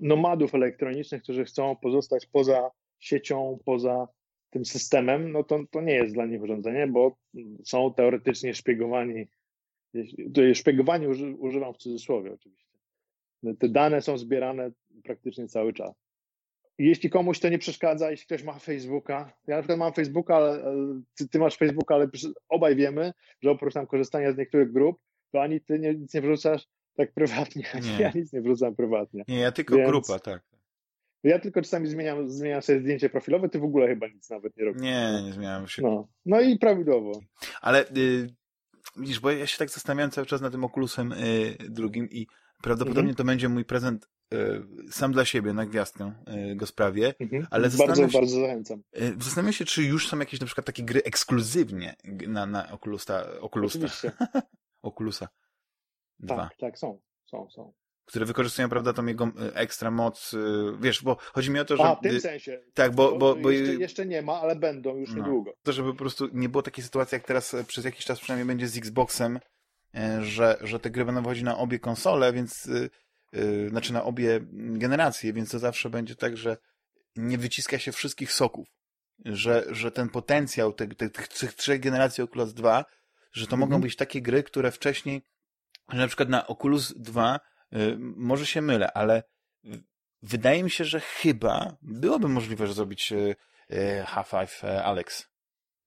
nomadów elektronicznych, którzy chcą pozostać poza siecią, poza tym systemem, no to, to nie jest dla nich urządzenie, bo są teoretycznie szpiegowani. Szpiegowanie używam w cudzysłowie oczywiście. Te dane są zbierane praktycznie cały czas. Jeśli komuś to nie przeszkadza, jeśli ktoś ma Facebooka, ja na przykład mam Facebooka, ale ty, ty masz Facebooka, ale obaj wiemy, że oprócz tam korzystania z niektórych grup, to ani ty nie, nic nie wrzucasz tak prywatnie, ani ja nic nie wrzucam prywatnie. Nie, ja tylko Więc... grupa, tak. Ja tylko czasami zmieniam, zmieniam sobie zdjęcie profilowe, ty w ogóle chyba nic nawet nie robisz. Nie, nie zmieniam się. No, no i prawidłowo. Ale y, widzisz, bo ja się tak zastanawiałem cały czas nad tym Oculusem y, drugim i prawdopodobnie -hmm. to będzie mój prezent sam dla siebie na gwiazdkę y, go sprawię, -hmm. ale bardzo, się, bardzo zachęcam. Y, zastanawiam się, czy już są jakieś na przykład takie gry ekskluzywnie na, na Oculusa, Oculusa. Oculusa 2. Tak, tak, są, są, są które wykorzystują, prawda, tą jego e, ekstra moc, e, wiesz, bo chodzi mi o to, że... A, w tym sensie. Tak, bo... bo, bo... Jeszcze, jeszcze, nie ma, ale będą już no. niedługo. To, żeby po prostu nie było takiej sytuacji, jak teraz e, przez jakiś czas przynajmniej będzie z Xboxem, że, że te gry będą wychodzić na obie konsole, więc... Yy, znaczy na obie generacje, więc to zawsze będzie tak, że nie wyciska się wszystkich soków. Że, że ten potencjał tych, tych, tych trzech generacji Oculus 2, że to mogą mhm. być takie gry, które wcześniej, że na przykład na Oculus 2 Y, może się mylę, ale wydaje mi się, że chyba byłoby możliwe, że zrobić y, y, Half-Life Alex.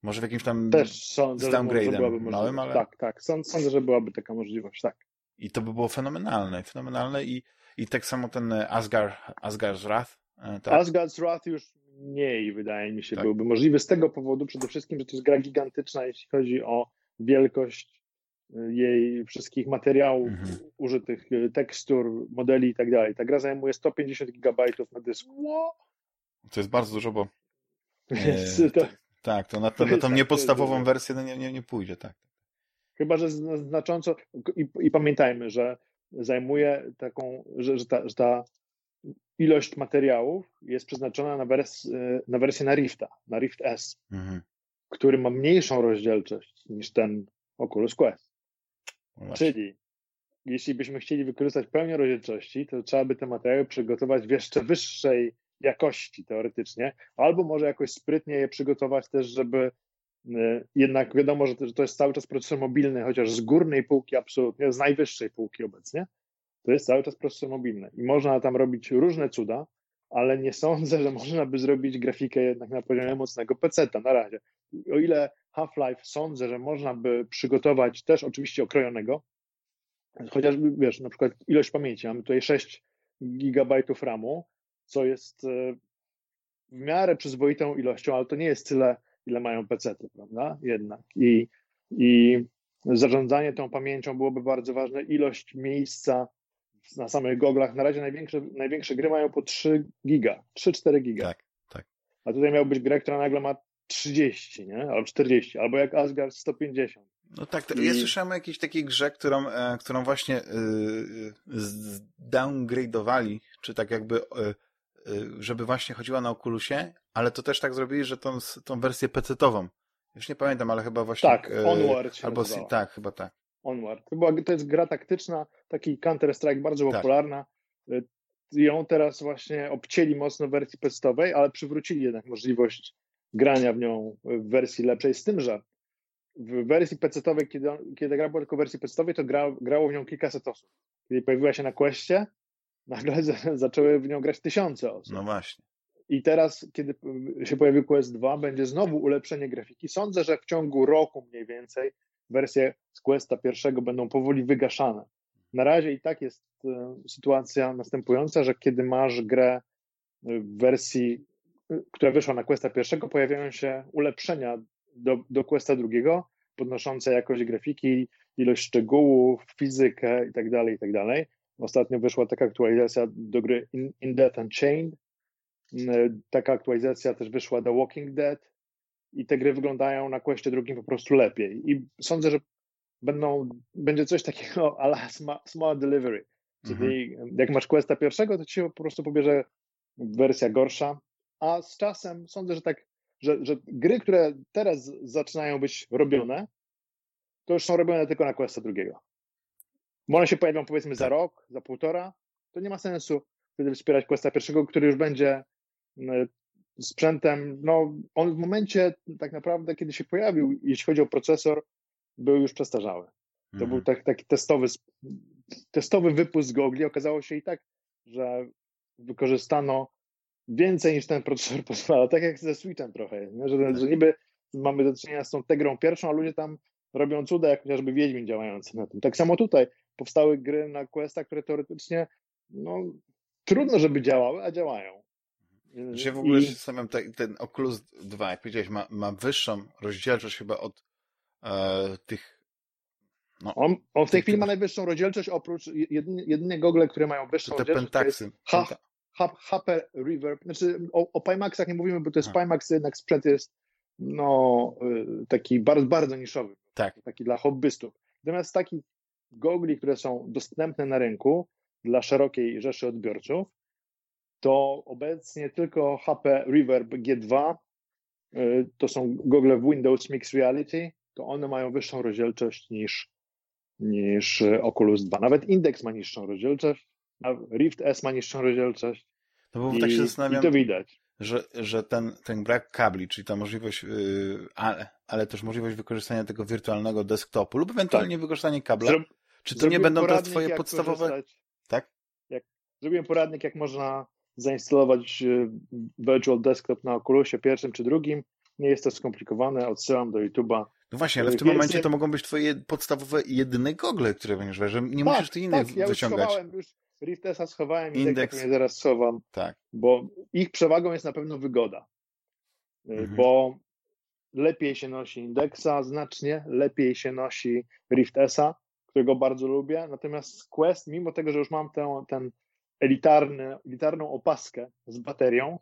Może w jakimś tam Też sądzę, z downgrade'em małym, ale... Tak, tak. Sądzę, że byłaby taka możliwość, tak. I to by było fenomenalne, fenomenalne i, i tak samo ten Asgard, Asgard's Wrath. Tak? Asgard's Wrath już mniej, wydaje mi się, tak. byłby możliwy z tego powodu przede wszystkim, że to jest gra gigantyczna, jeśli chodzi o wielkość jej wszystkich materiałów mhm. użytych, tekstur, modeli i tak dalej. Ta gra zajmuje 150 gigabajtów na dysku. To jest bardzo dużo, bo e, to, tak, to na, to, na tą niepodstawową wersję no nie, nie, nie pójdzie, tak. Chyba, że znacząco i, i pamiętajmy, że zajmuje taką, że, że, ta, że ta ilość materiałów jest przeznaczona na, wers, na wersję na Rifta, na Rift S, mhm. który ma mniejszą rozdzielczość niż ten Oculus Quest. No Czyli jeśli byśmy chcieli wykorzystać pełnię rozdzielczości, to trzeba by te materiały przygotować w jeszcze wyższej jakości teoretycznie, albo może jakoś sprytnie je przygotować też, żeby jednak wiadomo, że to jest cały czas procesor mobilny, chociaż z górnej półki absolutnie, z najwyższej półki obecnie, to jest cały czas procesor mobilny i można tam robić różne cuda, ale nie sądzę, że można by zrobić grafikę jednak na poziomie mocnego PC-ta na razie. O ile Half-Life sądzę, że można by przygotować też oczywiście okrojonego, chociażby, wiesz, na przykład ilość pamięci. Mamy tutaj 6 gigabajtów RAMu, co jest e, w miarę przyzwoitą ilością, ale to nie jest tyle, ile mają PC-ty, prawda? Jednak. I, I zarządzanie tą pamięcią byłoby bardzo ważne. Ilość miejsca na samych goglach. Na razie największe, największe gry mają po 3 giga, 3-4 giga. Tak, tak. A tutaj miał być gra, która nagle ma 30, nie? Albo 40, albo jak Asgard 150. No tak, I... ja słyszałem o jakiejś takiej grze, którą, e, którą właśnie yy, downgrade'owali, czy tak jakby, yy, żeby właśnie chodziła na Oculusie, ale to też tak zrobili, że tą, tą wersję PC-tową. Już nie pamiętam, ale chyba właśnie... Tak, Onward albo Tak, chyba tak. Onward. To, była, to jest gra taktyczna, taki Counter-Strike bardzo tak. popularna. Ją teraz właśnie obcięli mocno w wersji PC-owej, ale przywrócili jednak możliwość grania w nią w wersji lepszej, z tym, że w wersji PC-owej, kiedy, kiedy gra była tylko w wersji PC-owej, to gra, grało w nią kilkaset osób. Kiedy pojawiła się na Questie, nagle zaczęły w nią grać tysiące osób. No właśnie. I teraz, kiedy się pojawił Quest 2, będzie znowu ulepszenie grafiki. Sądzę, że w ciągu roku mniej więcej wersje z Questa pierwszego będą powoli wygaszane. Na razie i tak jest e, sytuacja następująca, że kiedy masz grę w wersji która wyszła na Questa pierwszego, pojawiają się ulepszenia do, do Questa drugiego, podnoszące jakość grafiki, ilość szczegółów, fizykę itd., tak itd. Tak Ostatnio wyszła taka aktualizacja do gry In, In Death Unchained. Taka aktualizacja też wyszła do Walking Dead i te gry wyglądają na Questie drugim po prostu lepiej. I sądzę, że będą, będzie coś takiego ala small delivery. Czyli mhm. jak masz Questa pierwszego, to ci po prostu pobierze wersja gorsza, a z czasem sądzę, że tak, że, że gry, które teraz zaczynają być robione, to już są robione tylko na Questa drugiego. Bo one się pojawią powiedzmy za tak. rok, za półtora, to nie ma sensu wtedy wspierać Questa pierwszego, który już będzie sprzętem, no on w momencie tak naprawdę, kiedy się pojawił, jeśli chodzi o procesor, był już przestarzały. To był mhm. tak, taki testowy, testowy wypust z gogli. Okazało się i tak, że wykorzystano więcej niż ten procesor pozwala, tak jak ze Switchem trochę, nie? Że, że niby mamy do czynienia z tą tegrą pierwszą, a ludzie tam robią cuda, jak chociażby Wiedźmin działający na tym. Tak samo tutaj powstały gry na Questa, które teoretycznie no, trudno, żeby działały, a działają. Ja w ogóle I... zastanawiam, ten, Oculus 2, jak powiedziałeś, ma, ma wyższą rozdzielczość chyba od e, tych No. On, on, w tej chwili ma najwyższą rozdzielczość, oprócz jedynie, jedynie gogle, które mają wyższą te rozdzielczość. Pentaxy. To jest HP Reverb. Znaczy o, o Pimaxach nie mówimy, bo to jest Pimax, jednak sprzęt jest no, y, taki bardzo, bardzo niszowy. Tak. Taki dla hobbystów. Natomiast takich gogli, które są dostępne na rynku dla szerokiej rzeszy odbiorców, to obecnie tylko HP Reverb G2 y, to są gogle w Windows Mixed Reality, to one mają wyższą rozdzielczość niż, niż Oculus 2. Nawet Index ma niższą rozdzielczość, a Rift S ma niższą rozdzielczość. No bo I, tak się zastanawiam, to widać. Że, że ten, ten brak kabli, czyli ta możliwość, yy, ale, ale też możliwość wykorzystania tego wirtualnego desktopu lub ewentualnie tak. wykorzystanie kabla, Zro czy to nie będą te twoje podstawowe... Tak? Jak, zrobiłem poradnik, jak można zainstalować y, Virtual Desktop na Oculusie pierwszym czy drugim. Nie jest to skomplikowane, odsyłam do YouTube'a. No właśnie, ale w tym momencie to mogą być twoje podstawowe jedyne gogle, które będziesz że nie tak, musisz ty innych tak, ja wyciągać. Już Riftesa schowałem i Indeks mnie zaraz schowam, tak. bo ich przewagą jest na pewno wygoda, y, mhm. bo lepiej się nosi Indeksa, znacznie lepiej się nosi Riftesa, którego bardzo lubię, natomiast Quest, mimo tego, że już mam tę, ten elitarny, elitarną opaskę z baterią,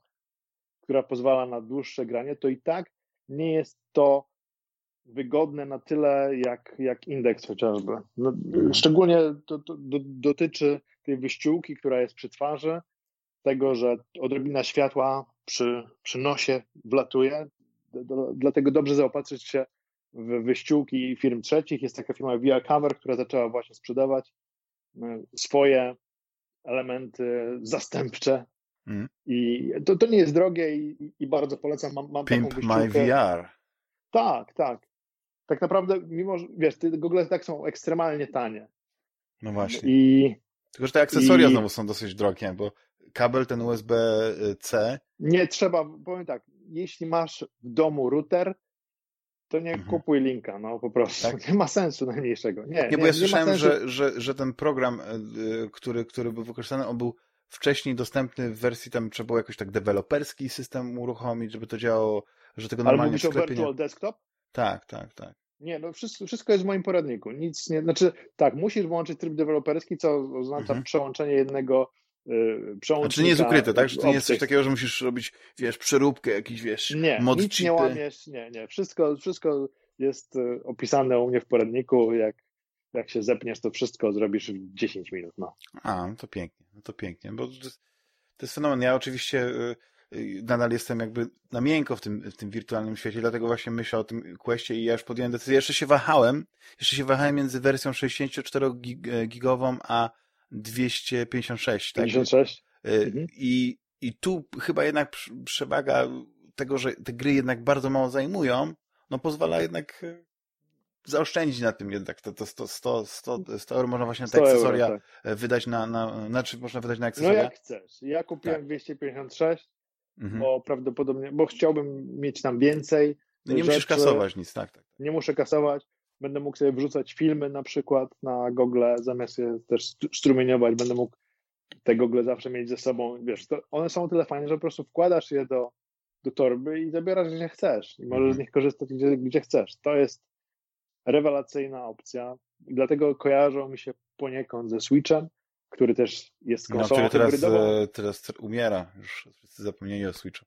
która pozwala na dłuższe granie, to i tak nie jest to wygodne na tyle jak, jak indeks chociażby. No, szczególnie to, to, do, dotyczy tej wyściółki, która jest przy twarzy, tego, że odrobina światła przy, przy nosie wlatuje. Do, dlatego dobrze zaopatrzyć się w wyściółki firm trzecich. Jest taka firma VR Cover, która zaczęła właśnie sprzedawać e, swoje elementy zastępcze. Mm. I to, to nie jest drogie i, i bardzo polecam. Mam, mam Pimp taką my VR. Tak, tak. Tak naprawdę, mimo że wiesz, te Google tak są ekstremalnie tanie. No właśnie. I, Tylko, że te akcesoria i... znowu są dosyć drogie, bo kabel ten USB-C. Nie trzeba, powiem tak, jeśli masz w domu router, to nie mhm. kupuj linka, no po prostu. Tak? Nie ma sensu najmniejszego. Nie, nie, nie bo ja słyszałem, że, że, że ten program, e, który, który był wykorzystany, on był wcześniej dostępny w wersji, tam trzeba było jakoś tak deweloperski system uruchomić, żeby to działało, że tego normalnie Ale mówisz o Virtual Desktop? Tak, tak, tak. Nie, no wszystko, wszystko jest w moim poradniku. Nic nie, znaczy tak, musisz włączyć tryb deweloperski, co oznacza mhm. przełączenie jednego yy, przełącznika. Znaczy nie jest ukryte, tak? Że to nie jest coś takiego, że musisz robić, wiesz, przeróbkę, jakiś, wiesz, nie, mod nic nie łamiesz, nie, nie. Wszystko, wszystko jest y, opisane u mnie w poradniku, jak, jak się zepniesz, to wszystko zrobisz w 10 minut, no. A, no to pięknie, no to pięknie, bo to jest, to jest fenomen. Ja oczywiście y, y, nadal jestem jakby na miękko w tym, w tym wirtualnym świecie, dlatego właśnie myślę o tym Questie i ja już podjąłem decyzję. Jeszcze się wahałem, jeszcze się wahałem między wersją 64-gigową a 256. 56? Tak? Mhm. I, I tu chyba jednak przewaga tego, że te gry jednak bardzo mało zajmują, no pozwala jednak e, zaoszczędzić na tym jednak to, to 100, 100, 100, 100 euro można właśnie na te akcesoria euro, tak. E, wydać na, na, na czym można wydać na akcesoria? No jak chcesz. Ja kupiłem tak. 256, mhm. bo prawdopodobnie, bo chciałbym mieć tam więcej. No nie rzeczy. musisz kasować nic, tak, tak. Nie muszę kasować. Będę mógł sobie wrzucać filmy na przykład na Google, zamiast je też strumieniować, będę mógł te Google zawsze mieć ze sobą. Wiesz, one są tyle fajne, że po prostu wkładasz je do do torby i zabierasz gdzie chcesz i możesz z mhm. nich korzystać gdzie, gdzie chcesz. To jest rewelacyjna opcja i dlatego kojarzą mi się poniekąd ze Switchem, który też jest no, konsolą no, który teraz, e, teraz umiera. Już wszyscy zapomnieli o Switchu.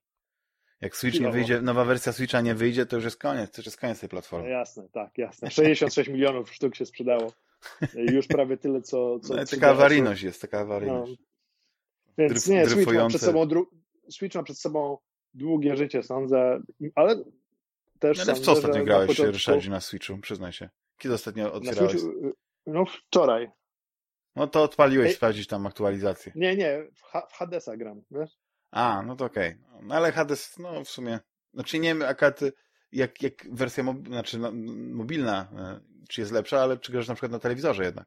Jak Switch nie wyjdzie, nowa wersja Switcha nie wyjdzie, to już jest koniec, to już jest koniec tej platformy. No jasne, tak, jasne. 66 milionów sztuk się sprzedało. Już prawie tyle, co... co no, taka awaryjność jest, taka awaryjność. No. Więc nie, Switch ma przed sobą, Switch ma przed sobą długie życie, sądzę, ale też no, ale w co ostatnio grałeś, początku... Ryszardzie, na Switchu? Przyznaj się. Kiedy ostatnio otwierałeś? Switchu, no wczoraj. No to odpaliłeś Ej, sprawdzić tam aktualizację. Nie, nie, w, H w Hadesa gram, wiesz? A, no to okej. Okay. No, ale Hades, no w sumie, znaczy nie wiem akurat jak, jak wersja mob znaczy, no, mobilna, e, czy jest lepsza, ale czy grasz na przykład na telewizorze jednak?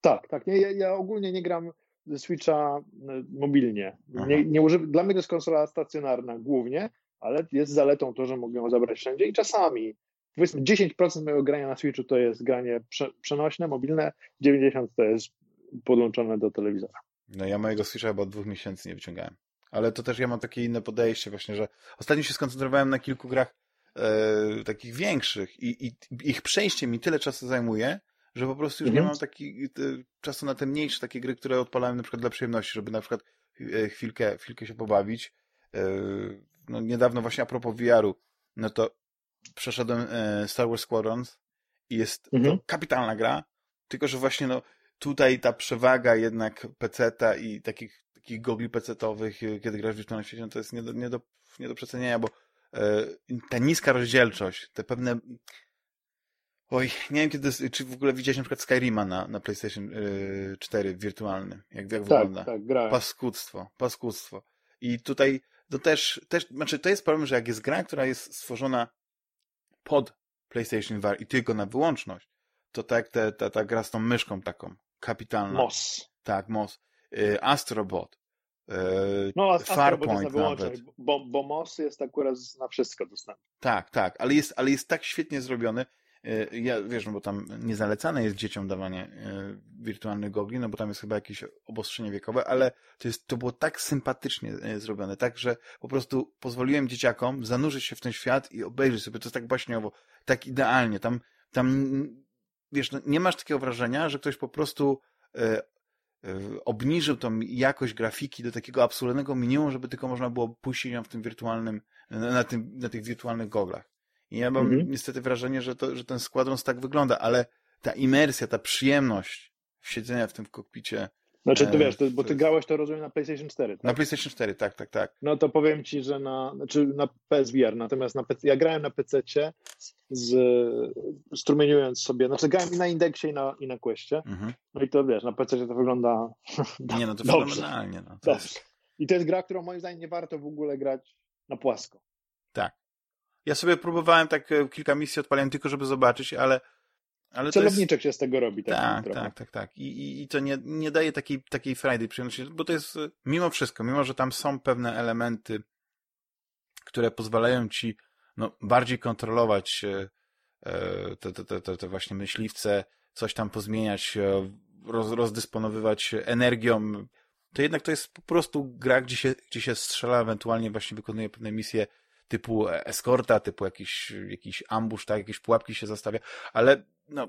Tak, tak. Nie, ja, ja ogólnie nie gram Switcha e, mobilnie. Nie, nie używ... Dla mnie to jest konsola stacjonarna głównie, ale jest zaletą to, że mogę ją zabrać wszędzie i czasami. Powiedzmy 10% mojego grania na Switchu to jest granie prze, przenośne, mobilne, 90% to jest podłączone do telewizora. No ja mojego Switcha chyba od dwóch miesięcy nie wyciągałem. Ale to też ja mam takie inne podejście właśnie, że ostatnio się skoncentrowałem na kilku grach e, takich większych i, i ich przejście mi tyle czasu zajmuje, że po prostu już mhm. nie mam taki, czasu na te mniejsze takie gry, które odpalałem na przykład dla przyjemności, żeby na przykład e, chwilkę, chwilkę się pobawić. E, no niedawno właśnie a propos VR-u, no to przeszedłem e, Star Wars Squadrons i jest mhm. to kapitalna gra, tylko że właśnie no tutaj ta przewaga jednak PC-ta i takich, takich gogli PC-towych, kiedy grasz w wirtualnym świecie, no to jest nie do, nie do, nie do przecenienia, bo ta niska rozdzielczość, te pewne Oj, nie wiem kiedy, czy w ogóle widziałeś na przykład Skyrima na, na PlayStation yy, 4 wirtualny, jak, jak tak, wygląda. Tak, grałem. Paskudztwo, paskudztwo. I tutaj to też, też, znaczy to jest problem, że jak jest gra, która jest stworzona pod PlayStation VR i tylko na wyłączność, to tak te, ta, ta gra z tą myszką taką, kapitalna. MOS. Tak, MOS. Yy, Astrobot. Yy, no, Farpoint nawet. Bo, bo MOS jest akurat na wszystko dostępny. Tak, tak, ale jest, ale jest tak świetnie zrobiony, Y, ja, wiesz, no bo tam niezalecane jest dzieciom dawanie wirtualnych gogli, no bo tam jest chyba jakieś obostrzenie wiekowe, ale to, jest, to było tak sympatycznie zrobione, tak, że po prostu pozwoliłem dzieciakom zanurzyć się w ten świat i obejrzeć sobie, to jest tak baśniowo, tak idealnie, tam, tam wiesz, no, nie masz takiego wrażenia, że ktoś po prostu e, obniżył tą jakość grafiki do takiego absolutnego minimum, żeby tylko można było puścić ją w tym wirtualnym, na, tym, na tych wirtualnych goglach. I ja mam mhm. niestety wrażenie, że, to, że ten składrons tak wygląda, ale ta imersja, ta przyjemność siedzenia w tym kokpicie. Znaczy, ty e, wiesz, to, bo ty grałeś to rozumiem na PlayStation 4. Tak? Na PlayStation 4, tak, tak, tak. No to powiem ci, że na, znaczy na PSVR, natomiast na PC, ja grałem na PC z, strumieniując sobie, znaczy grałem i na indeksie i na, i na Questie. Mhm. No i to wiesz, na PC to wygląda. Nie, no to dobrze. fenomenalnie. No, to dobrze. Jest... I to jest gra, którą moim zdaniem nie warto w ogóle grać na płasko. Tak. Ja sobie próbowałem tak e, kilka misji odpaliłem tylko, żeby zobaczyć, ale ale Celowniczek jest... się z tego robi. Tak, tak, tak, tak, tak. I, i, i to nie, nie daje takiej, takiej frajdy przyjemności, bo to jest, e, mimo wszystko, mimo że tam są pewne elementy, które pozwalają ci no, bardziej kontrolować e, te, te, te, te właśnie myśliwce, coś tam pozmieniać, roz, rozdysponowywać energią, to jednak to jest po prostu gra, gdzie się, gdzie się strzela, ewentualnie właśnie wykonuje pewne misje typu eskorta, typu jakiś, jakiś ambush, tak, jakieś pułapki się zastawia, ale no,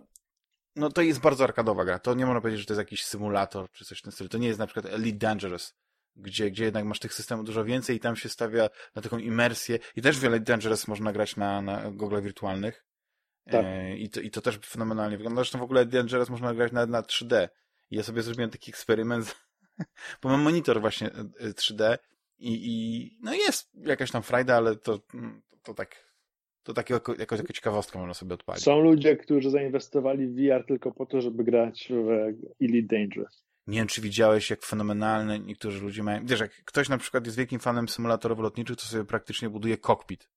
no to jest bardzo arkadowa gra. To nie można powiedzieć, że to jest jakiś symulator czy coś w tym stylu. To nie jest na przykład Elite Dangerous, gdzie, gdzie jednak masz tych systemów dużo więcej i tam się stawia na taką imersję. I też w Elite Dangerous można grać na, na goglach wirtualnych. Tak. E, i, to, I to też fenomenalnie wygląda. Zresztą w ogóle Elite Dangerous można grać nawet na 3D. I ja sobie zrobiłem taki eksperyment, bo mam monitor właśnie 3D e, i, i no jest jakaś tam frajda, ale to, to, to tak to takie jako, jako, jako ciekawostkę można sobie odpalić. Są ludzie, którzy zainwestowali w VR tylko po to, żeby grać w Elite Dangerous. Nie wiem, czy widziałeś, jak fenomenalne niektórzy ludzie mają. Wiesz, jak ktoś na przykład jest wielkim fanem symulatorów lotniczych, to sobie praktycznie buduje kokpit.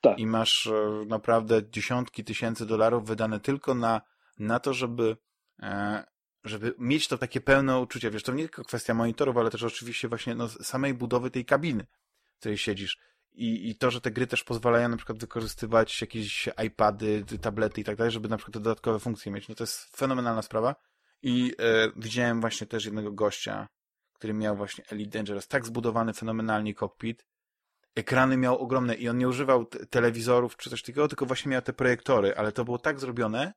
Tak. I masz e, naprawdę dziesiątki tysięcy dolarów wydane tylko na, na to, żeby e, żeby mieć to takie pełne uczucie. Wiesz, to nie tylko kwestia monitorów, ale też oczywiście właśnie no, samej budowy tej kabiny, w której siedzisz. I, I to, że te gry też pozwalają na przykład wykorzystywać jakieś iPady, tablety i tak dalej, żeby na przykład te dodatkowe funkcje mieć. No to jest fenomenalna sprawa. I e, widziałem właśnie też jednego gościa, który miał właśnie Elite Dangerous, tak zbudowany fenomenalnie cockpit. Ekrany miał ogromne i on nie używał telewizorów czy coś takiego, tylko właśnie miał te projektory, ale to było tak zrobione,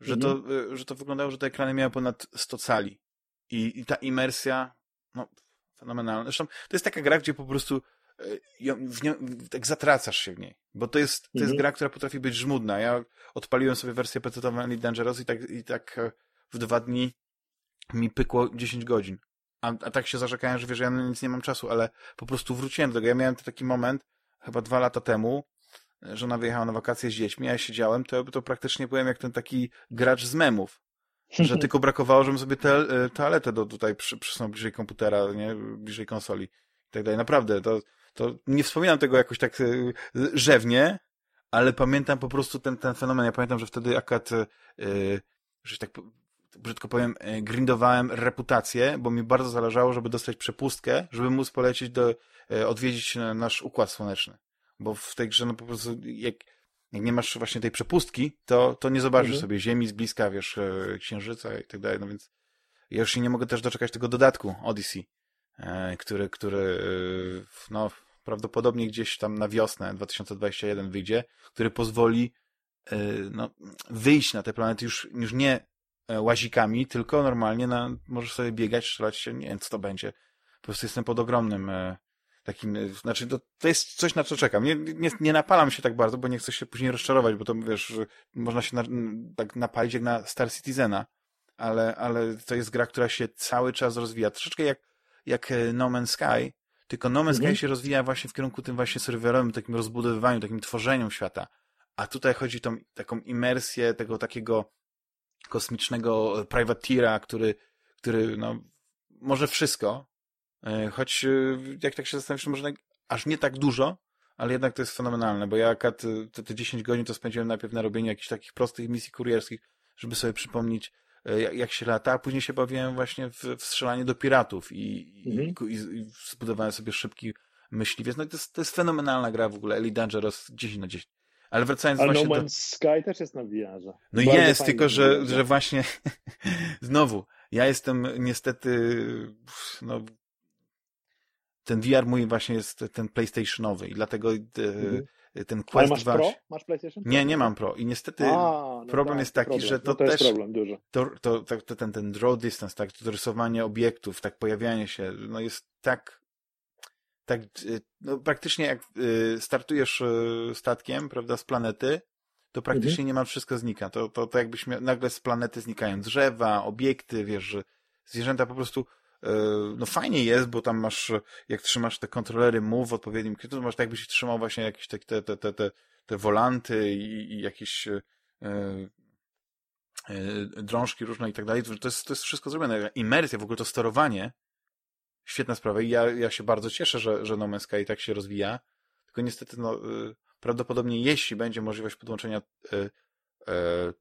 że, mhm. to, y, że to wyglądało, że te ekrany miały ponad 100 cali. I, i ta imersja, no, fenomenalna. Zresztą to jest taka gra, gdzie po prostu y, nią, tak zatracasz się w niej. Bo to jest, to mhm. jest gra, która potrafi być żmudna. Ja odpaliłem sobie wersję PC-ową Elite Dangerous i tak, i tak e, w dwa dni mi pykło 10 godzin. A, a tak się zarzekałem, że wiesz, ja na nic nie mam czasu, ale po prostu wróciłem do tego. Ja miałem taki moment chyba dwa lata temu, żona wyjechała na wakacje z dziećmi, a ja siedziałem, to, to praktycznie byłem jak ten taki gracz z memów. Że tylko brakowało, żebym sobie te, e, toaletę do, tutaj przy, przysunął bliżej komputera, nie? bliżej konsoli i tak dalej. Naprawdę, to, to nie wspominam tego jakoś tak e, rzewnie, ale pamiętam po prostu ten, ten fenomen. Ja pamiętam, że wtedy akurat, yy, że tak brzydko powiem, grindowałem reputację, bo mi bardzo zależało, żeby dostać przepustkę, żeby móc polecieć do, odwiedzić nasz Układ Słoneczny bo w tej grze no po prostu jak, jak nie masz właśnie tej przepustki, to, to nie zobaczysz mhm. sobie Ziemi z bliska, wiesz, e, Księżyca i tak dalej, no więc ja już się nie mogę też doczekać tego dodatku Odyssey, e, który, który e, no prawdopodobnie gdzieś tam na wiosnę 2021 wyjdzie, który pozwoli no, wyjść na te planety już, już nie łazikami, tylko normalnie na, możesz sobie biegać, strzelać się, nie wiem co to będzie. Po prostu jestem pod ogromnym takim, e, znaczy to, to jest coś na co czekam. Nie, nie, nie napalam się tak bardzo, bo nie chcę się później rozczarować, bo to wiesz, można się na, tak napalić jak na Star Citizena, ale, ale to jest gra, która się cały czas rozwija. Troszeczkę jak, jak No Man's Sky, tylko No Man's Sky mhm. się rozwija właśnie w kierunku tym właśnie serwerowym, takim rozbudowywaniu, takim tworzeniu świata. A tutaj chodzi o tą taką imersję tego takiego kosmicznego privateera, który, który no, może wszystko, e, choć e, jak tak się zastanawiasz, może aż nie tak dużo, ale jednak to jest fenomenalne, bo ja te, te 10 godzin to spędziłem najpierw na robieniu jakichś takich prostych misji kurierskich, żeby sobie przypomnieć, e, jak, jak się lata, a później się bawiłem właśnie w, w strzelanie do piratów i, mhm. i, i, zbudowałem sobie szybki myśliwiec. No to jest, to jest fenomenalna gra w ogóle, Elite Dangerous 10 na 10. Ale wracając Ale właśnie No Man's do... Sky też jest na VR-ze. No Bardzo jest, tylko że, że właśnie znowu, ja jestem niestety no, ten VR mój właśnie jest ten PlayStationowy i dlatego e, mhm. ten Quest Ale masz 2... Pro? Masz PlayStation? Nie, nie mam Pro i niestety A, no problem tak, jest taki, problem. że to, no to też... To, to, to, ten, ten draw distance, tak, to rysowanie obiektów, tak pojawianie się, no jest tak tak y, no, praktycznie jak y, startujesz statkiem, prawda, z planety, to praktycznie mhm. niemal wszystko znika. To, to, to jakbyś miał, nagle z planety znikają drzewa, obiekty, wiesz, zwierzęta po prostu no fajnie jest, bo tam masz, jak trzymasz te kontrolery move w odpowiednim kierunku, to masz tak jakbyś trzymał właśnie jakieś te, te, te, te, te, te wolanty i, i jakieś e, e, drążki różne i tak dalej. To jest, to jest wszystko zrobione. Imersja, w ogóle to sterowanie świetna sprawa i ja, ja się bardzo cieszę, że, że No Man's Sky tak się rozwija, tylko niestety no, y, prawdopodobnie jeśli będzie możliwość podłączenia y,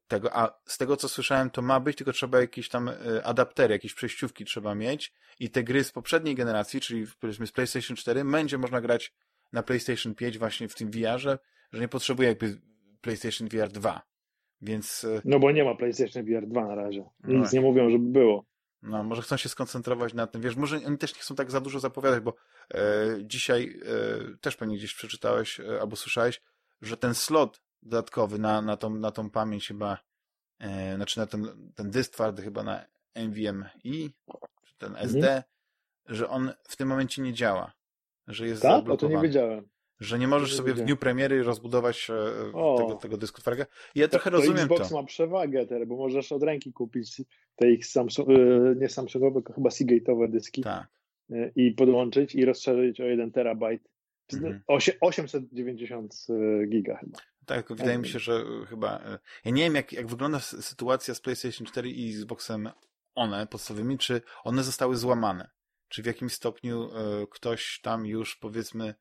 tego, a z tego co słyszałem to ma być, tylko trzeba jakieś tam adaptery, jakieś przejściówki trzeba mieć i te gry z poprzedniej generacji, czyli powiedzmy z PlayStation 4 będzie można grać na PlayStation 5 właśnie w tym VR-ze, że nie potrzebuje jakby PlayStation VR 2. Więc... No bo nie ma PlayStation VR 2 na razie. Nic no nie mówią, żeby było. No, może chcą się skoncentrować na tym. Wiesz, może oni też nie chcą tak za dużo zapowiadać, bo e, dzisiaj e, też pewnie gdzieś przeczytałeś e, albo słyszałeś, że ten slot dodatkowy na, na, tą, na tą pamięć chyba, e, znaczy na ten, ten dysk twardy chyba na NVMe, czy ten SD, mhm. że on w tym momencie nie działa. Że jest tak? zablokowany. O to nie wiedziałem. Że nie możesz sobie w dniu premiery rozbudować e, tego, tego dysku twardego. Ja to, trochę to rozumiem Xbox to. ma przewagę teraz, bo możesz od ręki kupić te ich Samsung, e, nie Samsungowe, tylko chyba Seagate'owe dyski tak. E, i podłączyć i rozszerzyć o 1 terabajt. Mhm. 890 giga chyba. Tak, wydaje mi się, że chyba... Ja nie wiem, jak, jak wygląda sytuacja z PlayStation 4 i Xboxem one podstawowymi, czy one zostały złamane. Czy w jakimś stopniu ktoś tam już, powiedzmy,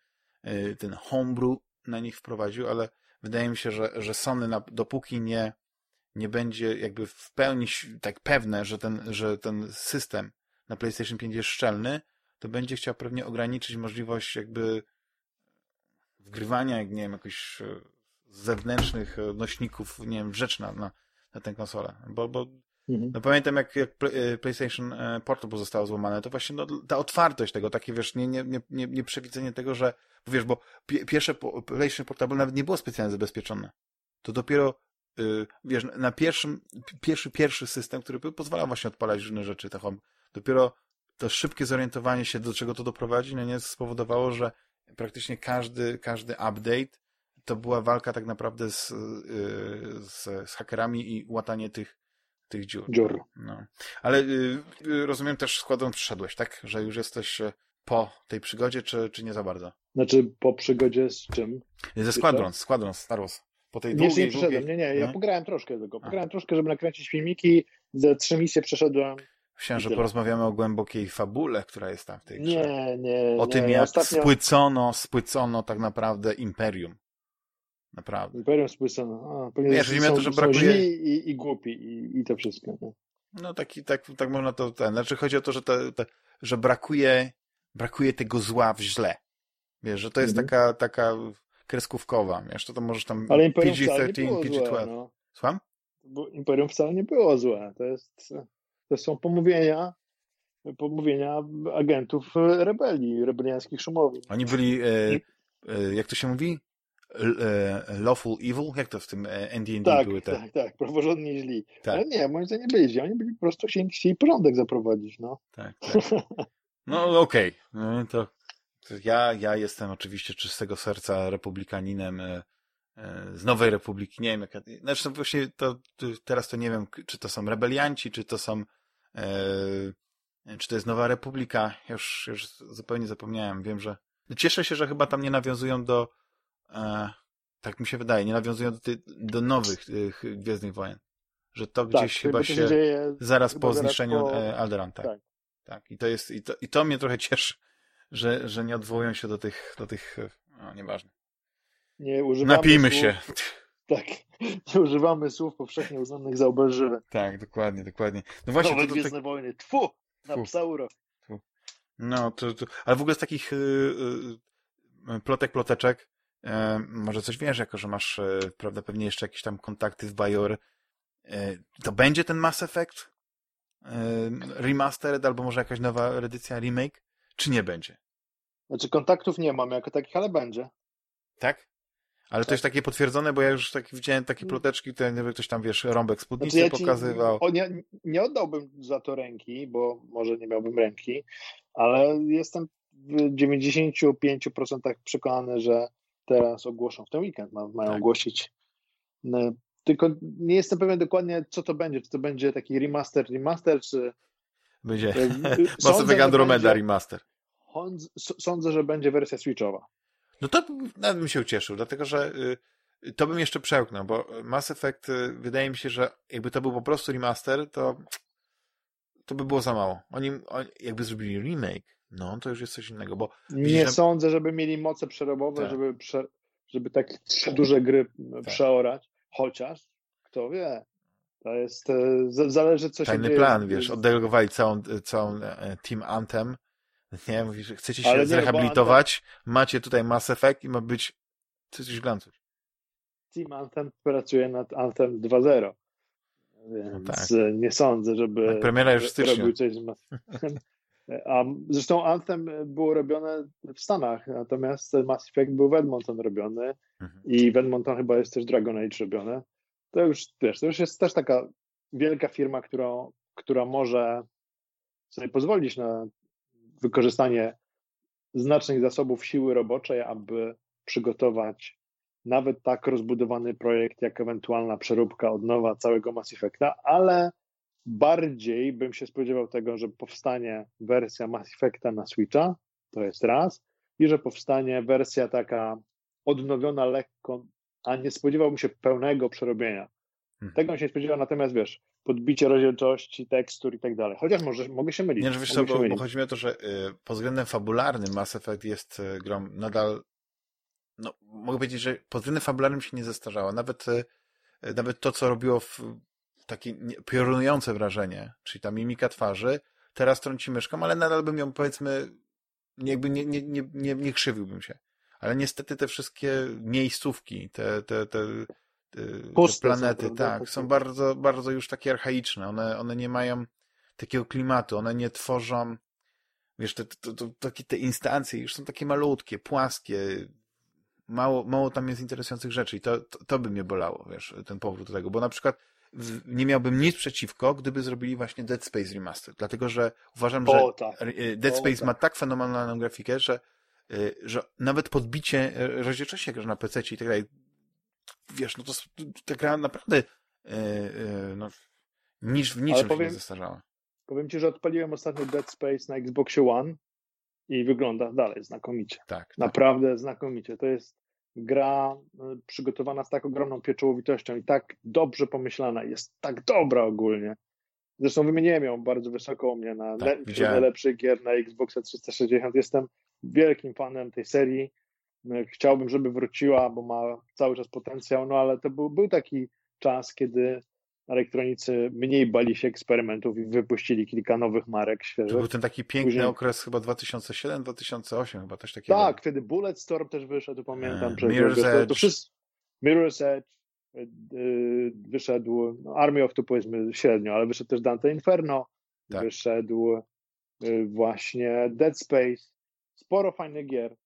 Y, ten homebrew na nich wprowadził, ale wydaje mi się, że, że Sony na, dopóki nie, nie będzie jakby w pełni tak pewne, że ten, że ten system na PlayStation 5 jest szczelny, to będzie chciał pewnie ograniczyć możliwość jakby wgrywania, jak nie wiem, jakichś e, zewnętrznych e, nośników, nie wiem, rzecz na, na, na tę konsolę. Bo, bo Mhm. No pamiętam, jak, jak e, PlayStation e, Portable zostało złamane, to właśnie no, ta otwartość tego, takie wiesz, nie, nie, nie, nie, nie przewidzenie tego, że wiesz, bo pierwsze PlayStation Portable nawet nie było specjalnie zabezpieczone. To dopiero yy, wiesz, na pierwszym, pierwszy, pierwszy system, który był, pozwalał właśnie odpalać różne rzeczy, taką, dopiero to szybkie zorientowanie się, do czego to doprowadzi, no nie spowodowało, że praktycznie każdy, każdy update to była walka tak naprawdę z, yy, z, z hakerami i łatanie tych, tych dziur. Dziur. No. Ale y, y, rozumiem też składem przyszedłeś, tak? Że już jesteś e, po tej przygodzie, czy, czy nie za bardzo? Znaczy po przygodzie z czym? Ze Squadrons, Squadrons, Star Wars. Po tej nie, długiej, nie przeszedłem, długiej... nie, nie, ja no. pograłem troszkę tego. Pograłem troszkę, żeby nakręcić filmiki, ze trzy misje przeszedłem. Myślałem, że porozmawiamy o głębokiej fabule, która jest tam w tej grze. Nie, nie. O nie, tym, jak ostatnio... spłycono, spłycono tak naprawdę Imperium. Naprawdę. Imperium spłycone. A, Wiesz, są, to, że brakuje... i, i głupi i, i to wszystko. Nie? No taki, tak, tak można to, ten, znaczy chodzi o to, że, te, te, że brakuje, brakuje tego zła w źle. Wiesz, że to jest mhm. taka, taka kreskówkowa, wiesz, to, to możesz tam Ale PG-13, PG-12. No. Słucham? Bo Imperium wcale nie było złe. To, jest, to są pomówienia pomówienia agentów rebelii, rebeliańskich szumowi. Oni byli, e, e, jak to się mówi? Lawful Evil? Jak to w tym ND&D tak, były te? Tak, tak, praworządni źli. Tak. Ale nie, moim zdaniem nie byli źli, oni byli po prostu chcieli, chcieli porządek zaprowadzić, no. Tak, tak. No okej, okay. no, to, to ja, ja jestem oczywiście czystego serca republikaninem e, e, z Nowej Republiki, nie wiem jak, znaczy to właśnie to, teraz to nie wiem, czy to są rebelianci, czy to są e, czy to jest Nowa Republika, już, już zupełnie zapomniałem, wiem, że cieszę się, że chyba tam nie nawiązują do e, tak mi się wydaje, nie nawiązują do, ty, do nowych tych Gwiezdnych Wojen, że to tak, gdzieś chyba się, się dzieje, zaraz po zniszczeniu po... Alderan, tak. tak. Tak, i to jest, i to, i to mnie trochę cieszy, że, że nie odwołują się do tych, do tych, no nieważne. Nie używamy Napijmy słów, się. Tak, nie używamy słów powszechnie uznanych za obelżywe. Tak, dokładnie, dokładnie. No właśnie. Nowe to, to, Gwiezdne tak... Wojny, tfu, na Tfu. psauro. No, to, to, ale w ogóle z takich plotek, ploteczek, yy, może coś wiesz, jako że masz, yy, prawda, pewnie jeszcze jakieś tam kontakty w Bajor, yy, to będzie ten Mass Effect yy, remastered, albo może jakaś nowa edycja, remake, czy nie będzie? Znaczy kontaktów nie mam jako takich, ale będzie. Tak? Ale to Tak. jest takie potwierdzone, bo ja już tak widziałem takie ploteczki, to nie wiem, ktoś tam, wiesz, rąbek spódnicy Znaczy ja ci, pokazywał. o, nie, nie oddałbym za to ręki, bo może nie miałbym ręki, ale jestem w 95% przekonany, że teraz ogłoszą, w ten weekend ma, mają Tak. ogłosić. No, Tylko nie jestem pewien dokładnie, co to będzie. Czy to będzie taki remaster, remaster, czy... Będzie e, Mass sądzę, Effect że Andromeda remaster. Sądz- Sądzę, że będzie wersja switchowa. No to nawet bym się ucieszył, dlatego że y, to bym jeszcze przełknął, bo Mass Effect y, wydaje mi się, że jakby to był po prostu remaster, to to by było za mało. Oni, oni jakby zrobili remake, no to już jest coś innego, bo Nie Widzisz, sądzę, żeby mieli moce przerobowe, Tak. żeby, prze, żeby takie trzy duże gry Tak. przeorać. Chociaż, kto wie, to jest, e, zależy co się tajny dzieje. plan, wiesz, oddelegowali całą, całą e, Team Anthem, nie, mówisz, chcecie się nie, zrehabilitować, macie tutaj Mass Effect i ma być coś glancuć. Team Anthem pracuje nad Anthem 2.0. Więc tak. e, nie sądzę, żeby Tak, premiera już w styczniu. robił coś z Mass A zresztą Anthem było robione w Stanach, natomiast Mass Effect był w Edmonton robiony Mhm. i w Edmonton chyba jest też Dragon Age robione. To już, wiesz, to już jest też taka wielka firma, która, która może sobie pozwolić na wykorzystanie znacznych zasobów siły roboczej, aby przygotować nawet tak rozbudowany projekt, jak ewentualna przeróbka od nowa całego Mass Effecta, ale bardziej bym się spodziewał tego, że powstanie wersja Mass Effecta na Switcha, to jest raz, i że powstanie wersja taka odnowiona lekko, a nie spodziewałbym się pełnego przerobienia. Mhm. Tego się nie spodziewał, natomiast wiesz, podbicie rozdzielczości, tekstur i tak dalej. Chociaż może, mogę się mylić. Nie, że wiesz co, bo, bo chodzi mi o to, że y, pod względem fabularnym Mass Effect jest y, grą nadal, no mogę powiedzieć, że pod względem fabularnym się nie zestarzała. Nawet, y, y, nawet to, co robiło w, takie piorunujące wrażenie, czyli ta mimika twarzy, teraz trąci myszką, ale nadal bym ją powiedzmy, jakby nie, nie, nie, nie, nie krzywiłbym się. Ale niestety te wszystkie miejscówki, te, te, te, te, te planety, tak, są bardzo, bardzo już takie archaiczne. One, one nie mają takiego klimatu, one nie tworzą, wiesz, te, te, te, instancje już są takie malutkie, płaskie, mało, mało tam jest interesujących rzeczy i to, to, to by mnie bolało, wiesz, ten powrót do tego, bo na przykład nie miałbym nic przeciwko, gdyby zrobili właśnie Dead Space Remastered, dlatego że uważam, że O, tak. y, Dead O, Space tak. ma tak fenomenalną grafikę, że, y, że nawet podbicie y, rozdzielczości, jak że na PC i tak dalej, wiesz, no to ta gra naprawdę no, nic w niczym się powiem- nie zestarzała. Powiem ci, że odpaliłem ostatnio Dead Space na Xboxie One i wygląda dalej znakomicie. Tak, tak. Naprawdę znakomicie. To jest gra y, przygotowana z tak ogromną pieczołowitością i tak dobrze pomyślana. Jest tak dobra ogólnie. Zresztą wymieniłem ją bardzo wysoko u mnie na Tak, najlepszych gier na Xboxa 360. Jestem wielkim fanem tej serii. Y, Chciałbym, żeby wróciła, bo ma cały czas potencjał, no ale to był, był taki czas, kiedy elektronicy mniej bali się eksperymentów i wypuścili kilka nowych marek To świeżych. był ten taki piękny Później- okres chyba 2007-2008 chyba też takiego. Tak, wtedy Bulletstorm też wyszedł, pamiętam. E, przez Mirror's to, Edge. to wszystko. Mirror's Edge wyszedł, no, Army of to powiedzmy średnio, ale wyszedł też Dante Inferno, Tak. wyszedł y, właśnie Dead Space, sporo fajnych gier.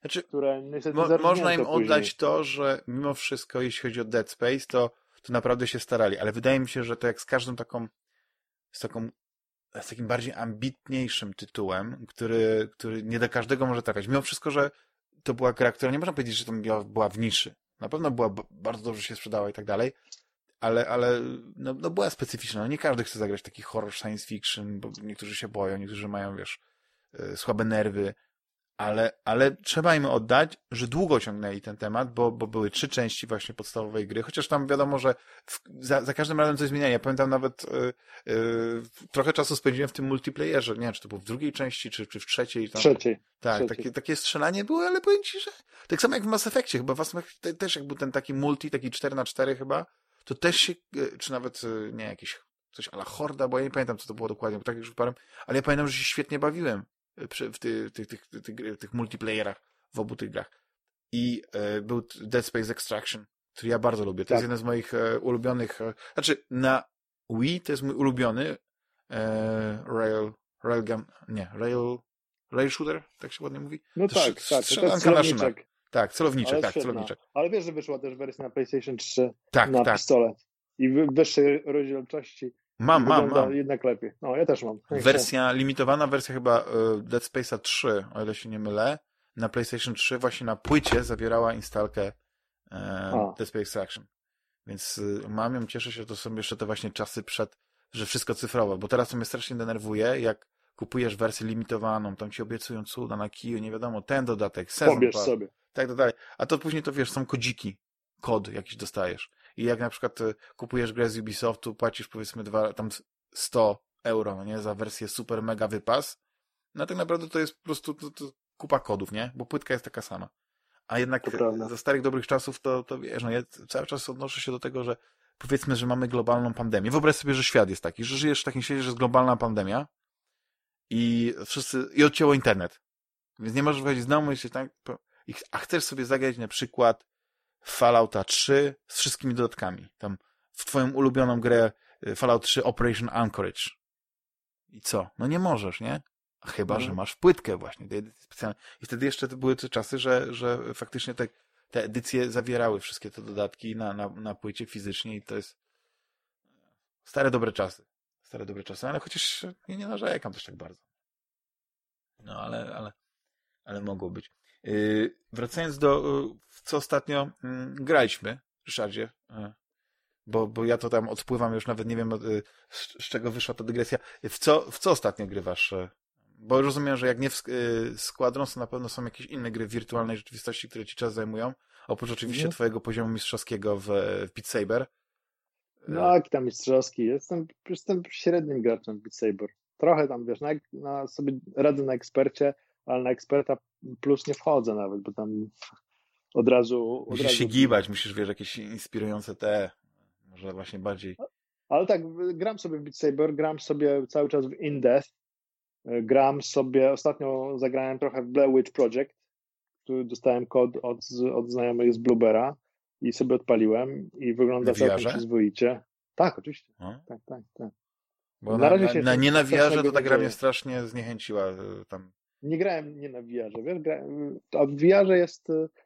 znaczy, które niestety mo Można im później. oddać to, że mimo wszystko, jeśli chodzi o Dead Space, to, to naprawdę się starali, ale wydaje mi się, że to jak z każdą taką z taką z takim bardziej ambitniejszym tytułem, który, który nie do każdego może trafiać. Mimo wszystko, że to była gra, która nie można powiedzieć, że to była w niszy. Na pewno była bardzo dobrze się sprzedała i tak dalej, ale, ale no, no była specyficzna. No nie każdy chce zagrać taki horror science fiction, bo niektórzy się boją, niektórzy mają, wiesz, yy, słabe nerwy, ale, ale trzeba im oddać, że długo ciągnęli ten temat, bo, bo były trzy części właśnie podstawowej gry, chociaż tam wiadomo, że w, za, za każdym razem coś zmieniali. Ja pamiętam nawet yy, yy, trochę czasu spędziłem w tym multiplayerze, nie wiem, czy to było w drugiej części, czy, czy w trzeciej. Tam, trzeciej. Tak, trzeciej. Takie, takie strzelanie było, ale powiem ci, że tak samo jak w Mass Effectie, chyba w Mass Effectie też jak był ten taki multi, taki 4 na 4 chyba, to też się, yy, czy nawet, yy, nie, jakiś coś ala Horda, bo ja nie pamiętam, co to było dokładnie, bo tak już wyparłem, ale ja pamiętam, że się świetnie bawiłem w tych, tych, tych, tych, tych multiplayerach w obu tych grach. I e, był Dead Space Extraction, który ja bardzo lubię. To tak. jest jeden z moich e, ulubionych, e, znaczy na Wii to jest mój ulubiony e, rail, railgun, nie, rail, rail shooter, tak się ładnie mówi? No to tak, tak, to jest Tak, celowniczek, Ale tak, świetna. celowniczek. Ale wiesz, że wyszła też wersja na PlayStation 3 tak, na tak. pistolet. I w wyższej rozdzielczości Mam, mam, mam. jednak lepiej. No, ja też mam. Wersja, limitowana wersja chyba y, Dead Space'a 3, o ile się nie mylę, na PlayStation 3 właśnie na płycie zawierała instalkę e, Dead Space Action. Więc y, mam ją, cieszę się, że to są jeszcze te właśnie czasy przed, że wszystko cyfrowo, bo teraz to mnie strasznie denerwuje, jak kupujesz wersję limitowaną, tam ci obiecują cuda na kiju, nie wiadomo, ten dodatek, sezon Pobierz sobie. Tak, dalej. A to później to wiesz, są kodziki, kod jakiś dostajesz. I jak na przykład e, kupujesz grę z Ubisoftu, płacisz powiedzmy dwa, tam 100 euro, no nie, za wersję super mega wypas, no tak naprawdę to jest po prostu to, to kupa kodów, nie? Bo płytka jest taka sama. A jednak za starych dobrych czasów to, to wiesz, no ja cały czas odnoszę się do tego, że powiedzmy, że mamy globalną pandemię. Wyobraź sobie, że świat jest taki, że żyjesz w takim świecie, że jest globalna pandemia i wszyscy, i odcięło internet. Więc nie możesz wychodzić z domu i się tak, a chcesz sobie zagrać na przykład Fallouta 3 z wszystkimi dodatkami. Tam w twoją ulubioną grę y, Fallout 3 Operation Anchorage. I co? No nie możesz, nie? Chyba, że mhm. masz płytkę właśnie tej edycji specjalnej. I wtedy jeszcze były te czasy, że, że faktycznie te, te edycje zawierały wszystkie te dodatki na, na, na płycie fizycznie i to jest stare dobre czasy. Stare dobre czasy, ale chociaż nie, nie narzekam też tak bardzo. No, ale, ale, ale mogło być. Yy, wracając do, yy, co ostatnio yy, graliśmy, Ryszardzie, yy, bo, bo ja to tam odpływam, już nawet nie wiem, z, z, czego wyszła ta dygresja. W co, w co ostatnio grywasz? Bo rozumiem, że jak nie w Squadrons, to na pewno są jakieś inne gry w wirtualnej rzeczywistości, które ci czas zajmują. Oprócz oczywiście mhm. twojego poziomu mistrzowskiego w, w Beat Saber. No, jaki tam mistrzowski? Jestem, jestem średnim graczem w Beat Saber. Trochę tam, wiesz, na, na sobie radzę na ekspercie, ale na eksperta plus nie wchodzę nawet, bo tam od razu... Musisz od razu... się gibać, musisz, wiesz, jakieś inspirujące te, może właśnie bardziej... Ale tak, gram sobie w Beat Saber, gram sobie cały czas w In Death, gram sobie, ostatnio zagrałem trochę w Blair Witch Project, który dostałem kod od, od znajomych z Bluebera i sobie odpaliłem i wygląda całkiem przyzwoicie. Tak, oczywiście. Hmm? Tak, tak, tak. Bo na, na, na, na nie na VR to ta gra mnie strasznie zniechęciła tam nie grałem nie na VR-ze, wiesz, grałem, a w VR-ze jest,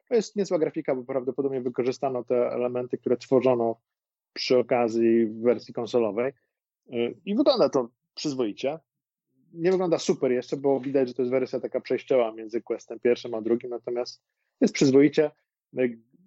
to jest niezła grafika, bo prawdopodobnie wykorzystano te elementy, które tworzono przy okazji w wersji konsolowej i wygląda to przyzwoicie. Nie wygląda super jeszcze, bo widać, że to jest wersja taka przejściowa między Questem pierwszym a drugim, natomiast jest przyzwoicie.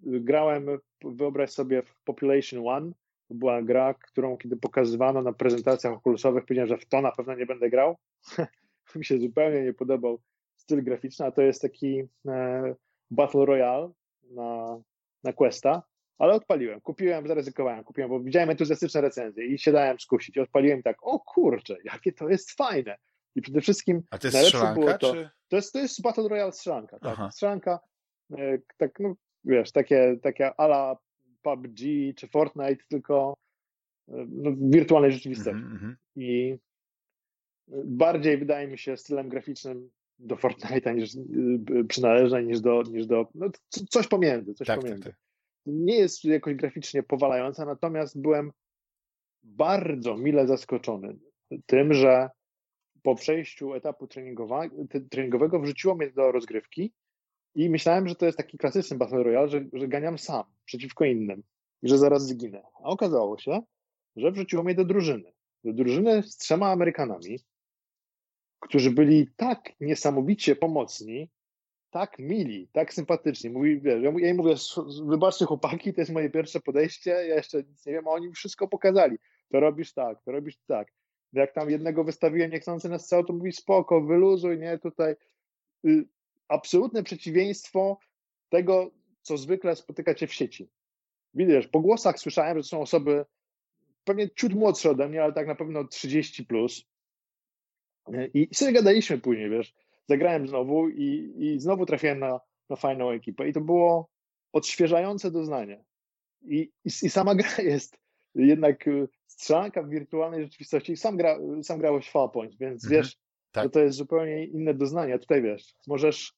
Grałem, wyobraź sobie, w Population One, to była gra, którą kiedy pokazywano na prezentacjach okulusowych, powiedziałem, że w to na pewno nie będę grał. mi się zupełnie nie podobał styl graficzny, a to jest taki e, Battle Royale na, na Questa, ale odpaliłem, kupiłem, zaryzykowałem, kupiłem, bo widziałem entuzjastyczne recenzje i się dałem skusić. Odpaliłem tak, o kurczę, jakie to jest fajne. I przede wszystkim A to jest najlepsze było to, czy... to, jest, to jest Battle Royale strzelanka, tak. Aha. Strzelanka, e, tak, no wiesz, takie, takie ala PUBG czy Fortnite, tylko e, no, w wirtualnej rzeczywistości. Mm -hmm. I bardziej wydaje mi się stylem graficznym do Fortnite'a niż y, przynależna niż do, niż do no, coś pomiędzy, coś tak, pomiędzy. Tak, tak. Nie jest jakoś graficznie powalająca, natomiast byłem bardzo mile zaskoczony tym, że po przejściu etapu treningowego wrzuciło mnie do rozgrywki I myślałem, że to jest taki klasyczny Battle Royale, że, że ganiam sam przeciwko innym i że zaraz zginę. A okazało się, że wrzuciło mnie do drużyny. Do drużyny z trzema Amerykanami, którzy byli tak niesamowicie pomocni, tak mili, tak sympatyczni. Mówi, wiesz, ja, ja im mówię, wybaczcie chłopaki, to jest moje pierwsze podejście, ja jeszcze nic nie wiem, a oni mi wszystko pokazali. To robisz tak, to robisz tak. Jak tam jednego wystawiłem niechcący na strzał, to mówi spoko, wyluzuj, nie, tutaj y, absolutne przeciwieństwo tego, co zwykle spotykacie w sieci. Widzisz, po głosach słyszałem, że są osoby pewnie ciut młodsze ode mnie, ale tak na pewno 30 plus. I sobie gadaliśmy później, wiesz, zagrałem znowu i, i znowu trafiłem na, na fajną ekipę i to było odświeżające doznanie. I, i, i sama gra jest jednak y, strzelanka w wirtualnej rzeczywistości. Sam, gra, sam grałeś w Fallpoint, więc mhm, wiesz, tak. że to jest zupełnie inne doznanie. Tutaj wiesz, możesz,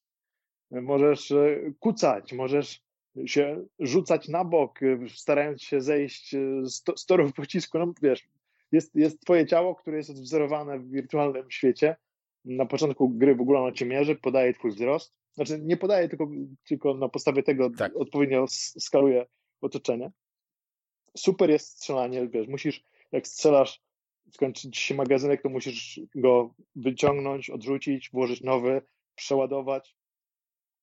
możesz y, kucać, możesz się rzucać na bok, y, starając się zejść z, to, z torów pocisku. No wiesz, jest, jest twoje ciało, które jest odwzorowane w wirtualnym świecie. Na początku gry w ogóle ono cię mierzy, podaje twój wzrost. Znaczy nie podaje, tylko, tylko na podstawie tego tak. odpowiednio skaluje otoczenie. Super jest strzelanie, wiesz, musisz, jak strzelasz, skończyć się magazynek, to musisz go wyciągnąć, odrzucić, włożyć nowy, przeładować.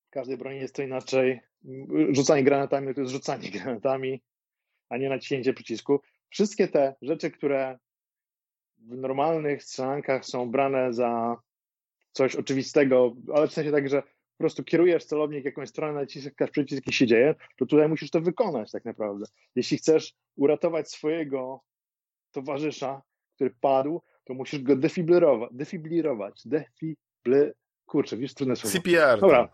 W każdej broni jest to inaczej. Rzucanie granatami to jest rzucanie granatami, a nie naciśnięcie przycisku. Wszystkie te rzeczy, które w normalnych strzelankach są brane za coś oczywistego, ale w sensie tak, że po prostu kierujesz celownik jakąś stronę, naciskasz przycisk i się dzieje, to tutaj musisz to wykonać tak naprawdę. Jeśli chcesz uratować swojego towarzysza, który padł, to musisz go defibrylować. Defibrylować. Defibry... Kurczę, wiesz, trudne słowo. CPR. Dobra.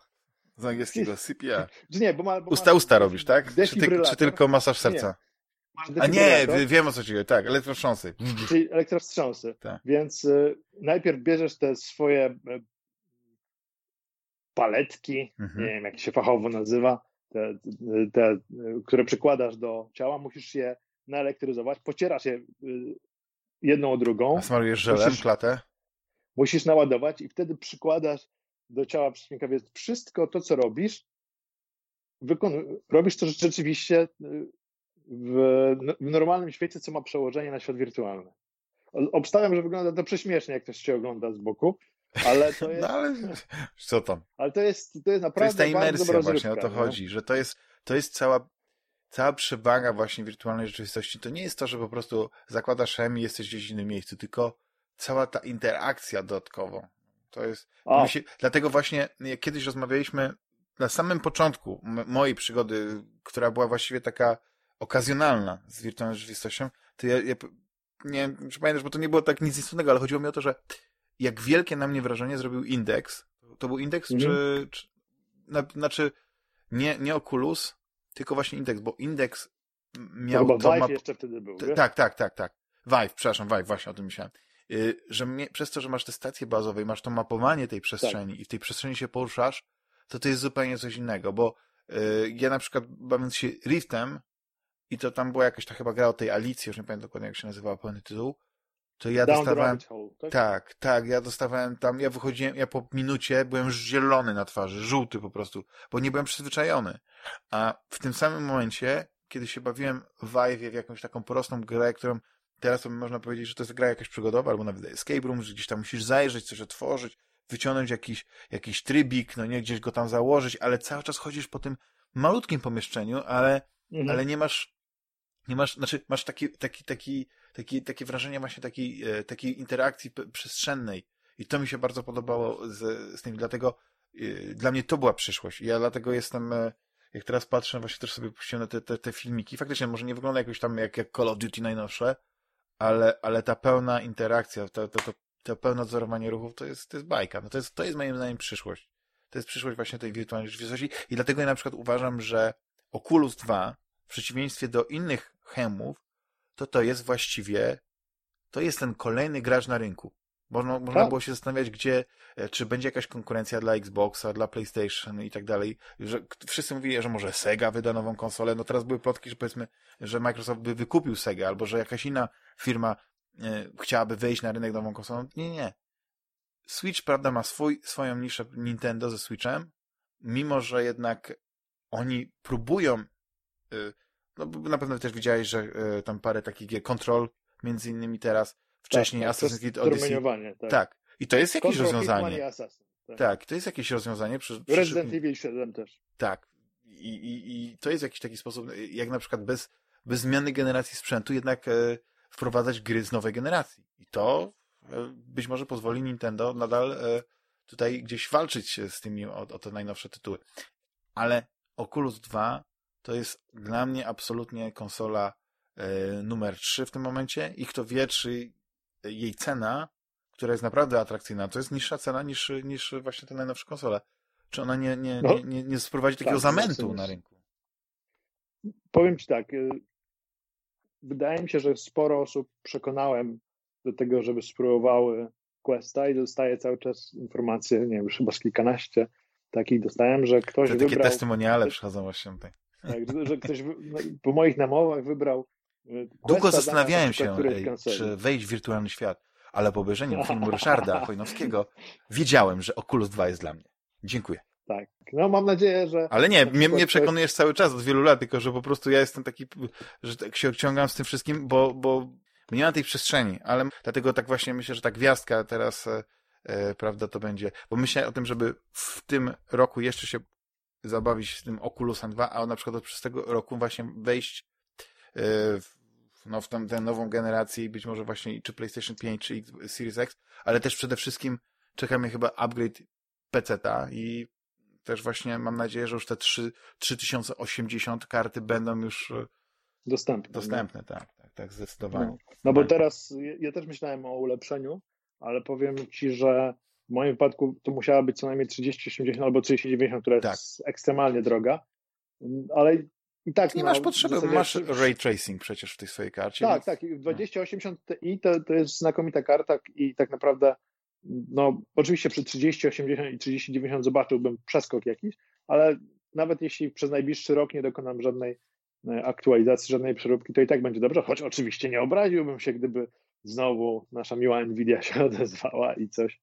Z angielskiego CPR. Nie, bo ma, bo usta, usta robisz, tak? Czy, ty, czy tylko masaż serca? Nie. A nie, wiem o co ci chodzi, tak, elektrostrząsy. Czyli elektrostrząsy. Tak. Więc y, najpierw bierzesz te swoje y, paletki, mhm. nie wiem jak się fachowo nazywa, te, te, które przykładasz do ciała, musisz je naelektryzować, pocierasz je y, jedną o drugą. A smarujesz żelem musisz, klatę? Musisz naładować i wtedy przykładasz do ciała przeciwnika, więc wszystko to, co robisz, wykon- robisz to rzeczywiście w, w normalnym świecie, co ma przełożenie na świat wirtualny. Obstawiam, że wygląda to prześmiesznie, jak ktoś się ogląda z boku, ale to jest... No ale co tam? Ale to jest, to jest naprawdę To jest ta imersja właśnie, o to chodzi, że to jest, to jest cała, cała przewaga właśnie wirtualnej rzeczywistości. To nie jest to, że po prostu zakładasz hem i jesteś gdzieś w innym miejscu, tylko cała ta interakcja dodatkowo. To jest... Się, dlatego właśnie, jak kiedyś rozmawialiśmy na samym początku mojej przygody, która była właściwie taka okazjonalna z wirtualną rzeczywistością, to ja, ja nie wiem, czy pamiętasz, bo to nie było tak nic istotnego, ale chodziło mi o to, że jak wielkie na mnie wrażenie zrobił indeks. To był indeks, mhm. czy, czy na, znaczy nie, nie Oculus, tylko właśnie indeks, bo indeks miał... To chyba Vive ma... jeszcze wtedy był, Tak, tak, tak, tak. Vive, przepraszam, Vive, właśnie o tym myślałem. Yy, że mnie, przez to, że masz te stacje bazowe i masz to mapowanie tej przestrzeni tak. i w tej przestrzeni się poruszasz, to to jest zupełnie coś innego, bo yy, ja na przykład bawiąc się Riftem i to tam była jakaś ta chyba gra o tej Alicji, już nie pamiętam dokładnie jak się nazywała pełny tytuł, to ja Down dostawałem. Hole, tak? tak? tak, ja dostawałem tam, ja wychodziłem, ja po minucie byłem zielony na twarzy, żółty po prostu, bo nie byłem przyzwyczajony. A w tym samym momencie, kiedy się bawiłem w Vive w jakąś taką prostą grę, którą teraz to można powiedzieć, że to jest gra jakaś przygodowa, albo nawet escape room, że gdzieś tam musisz zajrzeć, coś otworzyć, wyciągnąć jakiś, jakiś trybik, no nie, gdzieś go tam założyć, ale cały czas chodzisz po tym malutkim pomieszczeniu, ale, mhm. ale nie masz nie masz, znaczy masz taki, taki, taki, taki, takie wrażenie właśnie takiej, e, takiej interakcji przestrzennej. I to mi się bardzo podobało z, z tym, dlatego e, dla mnie to była przyszłość. Ja dlatego jestem, e, jak teraz patrzę, właśnie też sobie puściłem te, te, te filmiki, faktycznie może nie wygląda jakoś tam jak, jak Call of Duty najnowsze, ale, ale ta pełna interakcja, to, to, to, to pełne odzorowanie ruchów to jest, to jest bajka. No to, jest, to jest moim zdaniem przyszłość. To jest przyszłość właśnie tej wirtualnej rzeczywistości i dlatego ja na przykład uważam, że Oculus 2 w przeciwieństwie do innych chemów, to to jest właściwie, to jest ten kolejny gracz na rynku. Można, można tak. było się zastanawiać, gdzie, e, czy będzie jakaś konkurencja dla Xboxa, dla PlayStation i tak dalej. Że wszyscy mówili, że może Sega wyda nową konsolę. No teraz były plotki, że powiedzmy, że Microsoft by wykupił Sega, albo że jakaś inna firma e, chciałaby wejść na rynek nową konsolą. Nie, nie. Switch, prawda, ma swój, swoją niszę Nintendo ze Switchem, mimo że jednak oni próbują, y, no na pewno też widziałeś, że y, tam parę takich Control, między innymi teraz, wcześniej tak, tak, Assassin's Creed Odyssey. Tak. tak. I to jest jakieś Control, rozwiązanie. Assassin, tak. tak, to jest jakieś rozwiązanie. Przy, przy Resident. Evil 7 też. Tak. I, i, I to jest jakiś taki sposób, jak na przykład bez, bez zmiany generacji sprzętu jednak e, wprowadzać gry z nowej generacji. I to e, być może pozwoli Nintendo nadal e, tutaj gdzieś walczyć z tymi o, o te najnowsze tytuły. Ale Oculus 2 to jest dla mnie absolutnie konsola e, numer 3 w tym momencie i kto wie, czy jej cena, która jest naprawdę atrakcyjna, to jest niższa cena niż, niż właśnie te najnowsze konsole. Czy ona nie, nie, No. nie, nie, nie sprowadzi takiego Tak, zamętu na rynku? Powiem Ci tak, y, wydaje mi się, że sporo osób przekonałem do tego, żeby spróbowały Questa i dostaję cały czas informacje, nie wiem, już chyba z kilkanaście takich dostałem, że ktoś Te takie wybrał, testymoniale przychodzą właśnie tutaj. Tak, że, że ktoś no, po moich namowach wybrał y, Długo zastanawiałem się, czy wejść w wirtualny świat, ale po obejrzeniu filmu Ryszarda Chojnowskiego wiedziałem, że Oculus 2 jest dla mnie. Dziękuję. Tak, no mam nadzieję, że Ale nie, mnie, mnie przekonujesz cały czas od wielu lat, tylko że po prostu ja jestem taki, że tak się ciągam z tym wszystkim, bo, bo nie ma tej przestrzeni, ale dlatego tak właśnie myślę, że ta gwiazdka teraz, e, e, prawda, to będzie, bo myślę o tym, żeby w tym roku jeszcze się zabawić z tym Oculusem 2, a na przykład od przez tego roku właśnie wejść e, w, no, w tę nową generację i być może właśnie czy PlayStation 5, czy X- Series X, ale też przede wszystkim czeka mnie chyba upgrade PC-ta i też właśnie mam nadzieję, że już te 3, 3080 karty będą już e, dostępne. dostępne, tak, tak, tak, zdecydowanie. No, no bo teraz ja, ja też myślałem o ulepszeniu, ale powiem Ci, że w moim wypadku to musiała być co najmniej 3080 albo 3090, która Tak. jest ekstremalnie droga, ale i tak Nie no, masz potrzeby, zasadzie- masz ray tracing przecież w tej swojej karcie. Tak, więc- tak. i 2080 Ti to, to jest znakomita karta i tak naprawdę, no oczywiście przy 3080 i 3090 zobaczyłbym przeskok jakiś, ale nawet jeśli przez najbliższy rok nie dokonam żadnej e, aktualizacji, żadnej przeróbki, to i tak będzie dobrze, choć oczywiście nie obraziłbym się, gdyby znowu nasza miła Nvidia się odezwała i coś,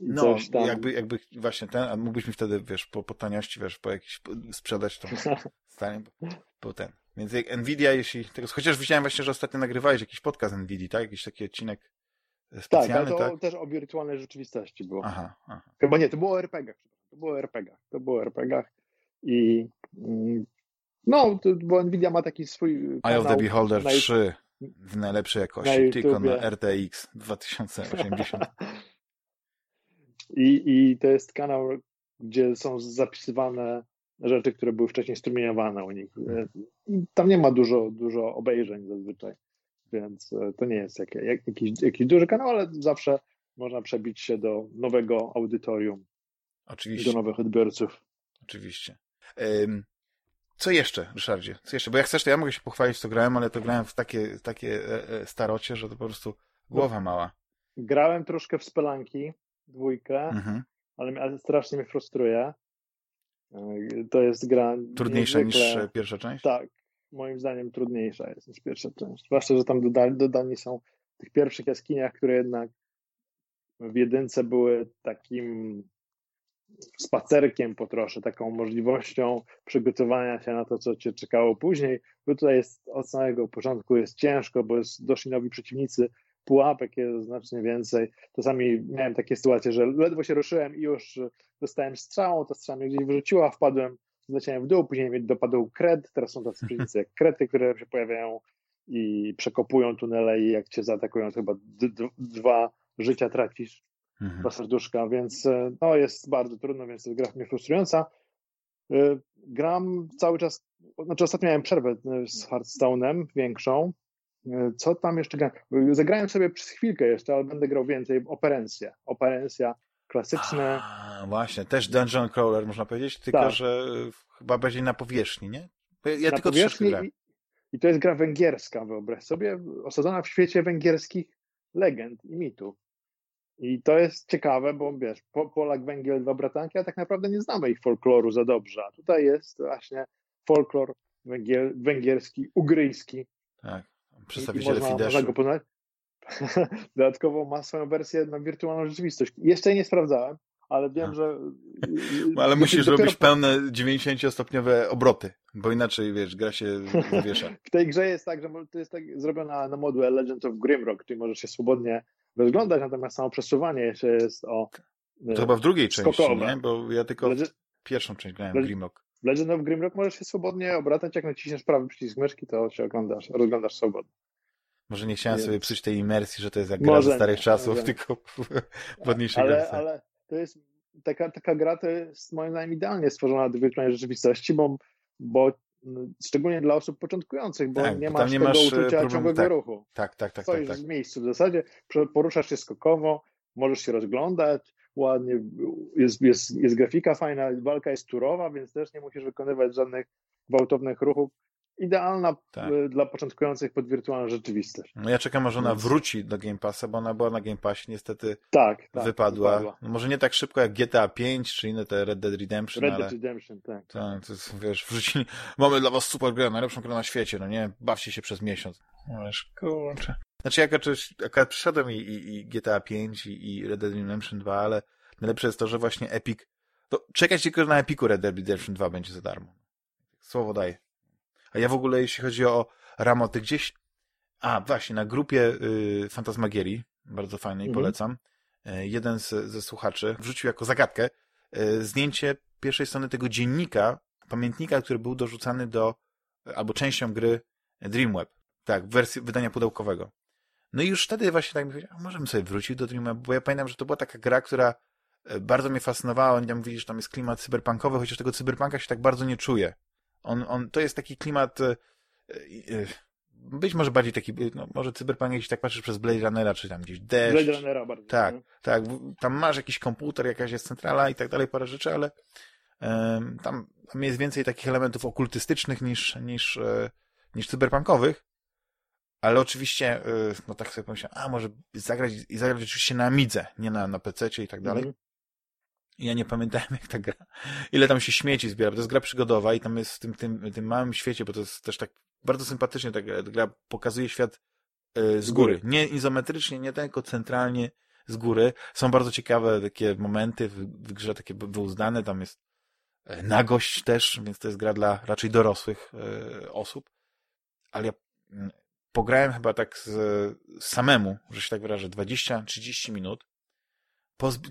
No, jakby, jakby właśnie ten, a mógłbyś mi wtedy, wiesz, po, po taniości, wiesz, po jakiś, po- sprzedać tą stanie, bo, bo ten. Więc jak Nvidia, jeśli, tego, chociaż widziałem właśnie, że ostatnio nagrywałeś jakiś podcast Nvidia, tak? Jakiś taki odcinek e, tak, ale specjalny, to tak? też o wirtualnej rzeczywistości było. Aha, aha. Chyba nie, to było o RPG-ach. To było o RPG-ach. To było o RPG-ach. I mm, no, to, bo Nvidia ma taki swój Eye of the kanał Beholder na- 3 w najlepszej na jakości, tylko na. RTX 2080. I, I to jest kanał, gdzie są zapisywane rzeczy, które były wcześniej strumieniowane u nich. I Tam nie ma dużo, dużo obejrzeń zazwyczaj, więc e, to nie jest jak, jak, jakiś, jakiś duży kanał, ale zawsze można przebić się do nowego audytorium, do Oczywiście, nowych odbiorców. oczywiście. Ym, co jeszcze, Ryszardzie? Co jeszcze? Bo jak chcesz, to ja mogę się pochwalić, co grałem, ale to grałem w takie, takie e, e, starocie, że to po prostu głowa mała. Grałem troszkę w Spelanki, dwójkę, Mhm. ale, strasznie mnie frustruje. E, To jest gra Trudniejsza niż niezwykle- e, pierwsza część? Tak, moim zdaniem trudniejsza jest niż pierwsza część. Zwłaszcza, że tam dodali, dodani są w tych pierwszych jaskiniach, które jednak w jedynce były takim spacerkiem po trosze, taką możliwością przygotowania się na to, co cię czekało później. Bo tutaj jest od samego początku jest ciężko, bo jest, doszli nowi przeciwnicy, pułapek jest znacznie więcej. Czasami miałem takie sytuacje, że ledwo się ruszyłem i już dostałem strzałą, ta strzała mnie gdzieś wyrzuciła, wpadłem, zleciałem w dół, później dopadł kred, teraz są tacy przeciwnicy jak krety, które się pojawiają i przekopują tunele i jak cię zaatakują, to chyba dwa życia tracisz Mhm. dwa serduszka, więc e, no, jest bardzo trudno, więc to jest gra mnie frustrująca. E, Gram cały czas, znaczy ostatnio miałem przerwę e, z Hearthstone'em większą. Co tam jeszcze gram? Zagrałem sobie przez chwilkę jeszcze, ale będę grał więcej. Operencję. Operencja klasyczne. A, właśnie, też dungeon crawler można powiedzieć, tylko Tak. że e, chyba bardziej na powierzchni, nie? Ja, na tylko powierzchni grałem. i, I to jest gra węgierska, wyobraź sobie, osadzona w świecie węgierskich legend i mitów. I to jest ciekawe, bo wiesz, Po- Polak, Węgiel, dwa bratanki, a tak naprawdę nie znamy ich folkloru za dobrze. A tutaj jest właśnie folklor węgiel, węgierski, ugryjski. Tak. I, i Przedstawiciele można, można Fideszu. go poznać. Dodatkowo ma swoją wersję na wirtualną rzeczywistość. Jeszcze jej nie sprawdzałem, ale wiem, że... ale musisz dopiero... robić pełne 90-stopniowe obroty, bo inaczej, wiesz, gra się zawiesza. w tej grze jest tak, że to jest tak zrobiona na moduł Legend of Grimrock, czyli możesz się swobodnie rozglądać, natomiast samo przesuwanie jeszcze jest o To chyba w drugiej części, nie? Bo ja tylko Legend... pierwszą część grałem w Grimrock. W Legend of Grimrock możesz się swobodnie obracać, jak naciśniesz prawy przycisk myszki, to się oglądasz, rozglądasz swobodnie. Może nie chciałem sobie psuć tej imersji, że to jest jak gra ze starych czasów, może. tylko w ładniejszej ale, ale to jest taka, taka gra to jest moim zdaniem idealnie stworzona do wirtualnej rzeczywistości, bo, bo szczególnie dla osób początkujących, bo tak, nie masz nie tego masz e, uczucia problem, ciągłego tak, ruchu. Tak, tak, tak. Stoisz tak, tak. w miejscu w zasadzie, poruszasz się skokowo, możesz się rozglądać, ładnie, jest, jest, jest grafika fajna, walka jest turowa, więc też nie musisz wykonywać żadnych gwałtownych ruchów idealna tak. Y, dla początkujących pod wirtualną rzeczywistość. No ja czekam, może ona wróci do Game Passa, bo ona była na Game Passie, niestety tak, tak wypadła. wypadła. No może nie tak szybko jak GTA 5, czy inne te Red Dead Redemption, Red ale... Dead Redemption, tak. Tak, to jest, wiesz, wrzucili, mamy dla was super grę, najlepszą grę na świecie, no nie? Bawcie się przez miesiąc. No wiesz, kurczę. Znaczy, jak akurat przyszedłem i, i, i GTA 5 i, i Red Dead Redemption 2, ale najlepsze jest to, że właśnie Epic, to czekać tylko na Epiku Red Dead Redemption 2 będzie za darmo. Słowo daję. A ja w ogóle, jeśli chodzi o ramoty, gdzieś... A, właśnie, na grupie y, Fantasmagierii, bardzo fajnej, mhm. polecam, y, jeden z, ze słuchaczy wrzucił jako zagadkę y, zdjęcie pierwszej strony tego dziennika, pamiętnika, który był dorzucany do, albo częścią gry Dreamweb. Tak, w wersji wydania pudełkowego. No i już wtedy właśnie tak mi powiedział, możemy sobie wrócić do Dreamweb, bo ja pamiętam, że to była taka gra, która y, bardzo mnie fascynowała. Oni tam mówili, że tam jest klimat cyberpunkowy, chociaż tego cyberpunka się tak bardzo nie czuje. On, on, to jest taki klimat, e, e, być może bardziej taki, no, może cyberpunk, jeśli tak patrzysz przez Blade Runnera, czy tam gdzieś deszcz. Blade Runnera bardzo. Tak, no. tak. Tam masz jakiś komputer, jakaś jest centrala i tak dalej, parę rzeczy, ale um, tam, tam jest więcej takich elementów okultystycznych niż, niż, e, niż cyberpunkowych. Ale oczywiście, no tak sobie pomyślałem, a może zagrać, i zagrać oczywiście na Amidze, nie na, na PC i tak dalej. Mm -hmm. Ja nie pamiętałem, jak ta gra, ile tam się śmieci zbiera, bo to jest gra przygodowa i tam jest w tym, tym, tym małym świecie, bo to jest też tak bardzo sympatycznie, ta gra, ta gra pokazuje świat y, z góry. Nie izometrycznie, nie tylko centralnie z góry. Są bardzo ciekawe takie momenty w, w grze, takie wyuzdane, tam jest e, nagość też, więc to jest gra dla raczej dorosłych y, osób. Ale ja y, pograłem chyba tak z, samemu, że się tak wyrażę, 20-30 minut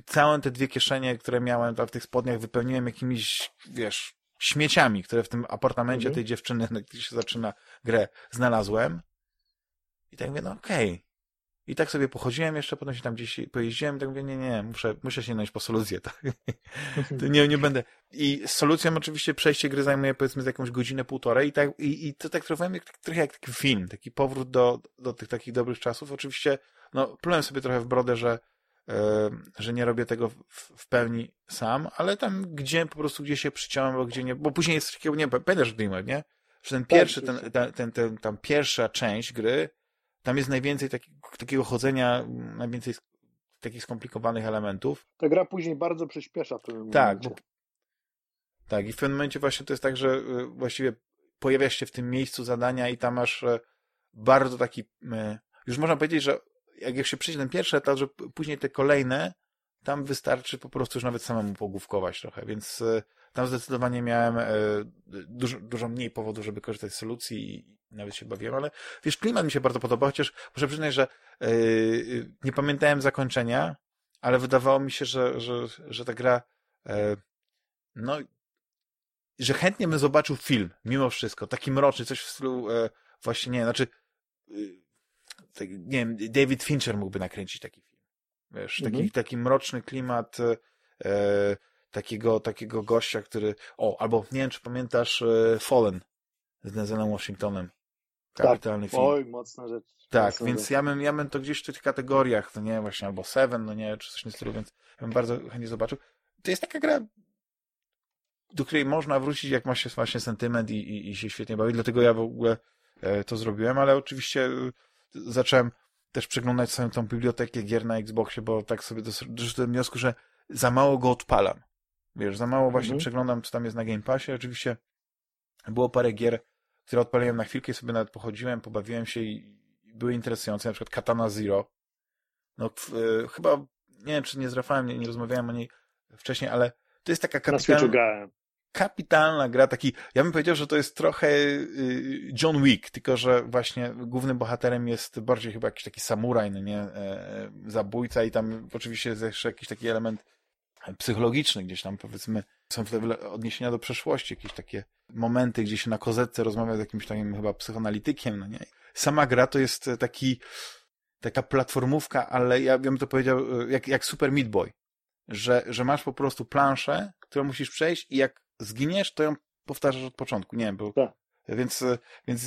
całe te dwie kieszenie, które miałem w tych spodniach, wypełniłem jakimiś, wiesz, śmieciami, które w tym apartamencie mhm. tej dziewczyny, gdzie się zaczyna grę, znalazłem. I tak mówię, no okej. Okay. I tak sobie pochodziłem jeszcze, potem się tam gdzieś pojeździłem i tak mówię, nie, nie, muszę, muszę sięgnąć po solucję, tak? nie, nie będę. I z solucją oczywiście przejście gry zajmuje powiedzmy z jakąś godzinę, półtorej i tak, i, i to tak trochę jak, trochę jak taki film, taki powrót do, do tych takich dobrych czasów. Oczywiście, no, plułem sobie trochę w brodę, że że nie robię tego w, pełni sam, ale tam gdzie po prostu gdzie się przyciąłem, bo gdzie nie, bo później jest takiego, nie pamiętasz Dreamer, nie? Że ten tak, pierwszy, ten, ten, ten, ten, tam pierwsza część gry, tam jest najwięcej taki, takiego chodzenia, najwięcej takich skomplikowanych elementów. Ta gra później bardzo przyspiesza w pewnym tak, momencie. Tak, i w pewnym momencie właśnie to jest tak, że y, właściwie pojawiasz się w tym miejscu zadania i tam masz e, bardzo taki, e, już można powiedzieć, że jak się przejdzie ten pierwszy etap, że później te kolejne, tam wystarczy po prostu już nawet samemu pogłówkować trochę, więc e, tam zdecydowanie miałem e, dużo, dużo mniej powodu, żeby korzystać z solucji i nawet się bawiłem, ale wiesz, klimat mi się bardzo podoba, chociaż muszę przyznać, że yy, nie pamiętałem zakończenia, ale wydawało mi się, że, że, że ta gra no że chętnie bym zobaczył film, mimo wszystko, taki mroczny, coś w stylu właśnie, nie, znaczy tak, nie wiem, David Fincher mógłby nakręcić taki film. Wiesz, taki, mhm. taki mroczny klimat e, takiego, takiego gościa, który, o, albo nie wiem, czy pamiętasz e, Fallen z Denzelem Washingtonem. Kapitalny tak. film. Oj, mocna rzecz. Tak, mocna więc rzecz. ja bym, ja bym to gdzieś w tych kategoriach, no nie, właśnie, albo Seven, no nie, czy coś nie stylu, więc ja bym bardzo chętnie zobaczył. To jest taka gra, do której można wrócić, jak ma się właśnie sentyment i, i, i się świetnie bawić, dlatego ja w ogóle e, to zrobiłem, ale oczywiście zacząłem też przeglądać swoją tą bibliotekę gier na Xboxie, bo tak sobie doszedłem do wniosku, że za mało go odpalam. Wiesz, za mało właśnie mhm. przeglądam, co tam jest na Game Passie. Oczywiście było parę gier, które odpaliłem na chwilkę, sobie nawet pochodziłem, pobawiłem się i były interesujące, na przykład Katana Zero. No, e, chyba, nie wiem, czy nie z Rafałem, nie, nie rozmawiałem o niej wcześniej, ale to jest taka kapitalna, kapitalna gra, taki, ja bym powiedział, że to jest trochę y, John Wick, tylko że właśnie głównym bohaterem jest bardziej chyba jakiś taki samuraj, no nie, e, zabójca i tam oczywiście jest jeszcze jakiś taki element psychologiczny, gdzieś tam powiedzmy są odniesienia do przeszłości, jakieś takie momenty, gdzie się na kozetce rozmawia z jakimś takim chyba psychoanalitykiem, no nie. Sama gra to jest taki, taka platformówka, ale ja bym to powiedział, jak, jak Super Meat Boy, że, że masz po prostu planszę, którą musisz przejść i jak zginiesz, to ją powtarzasz od początku, nie wiem, bo Tak. więc, więc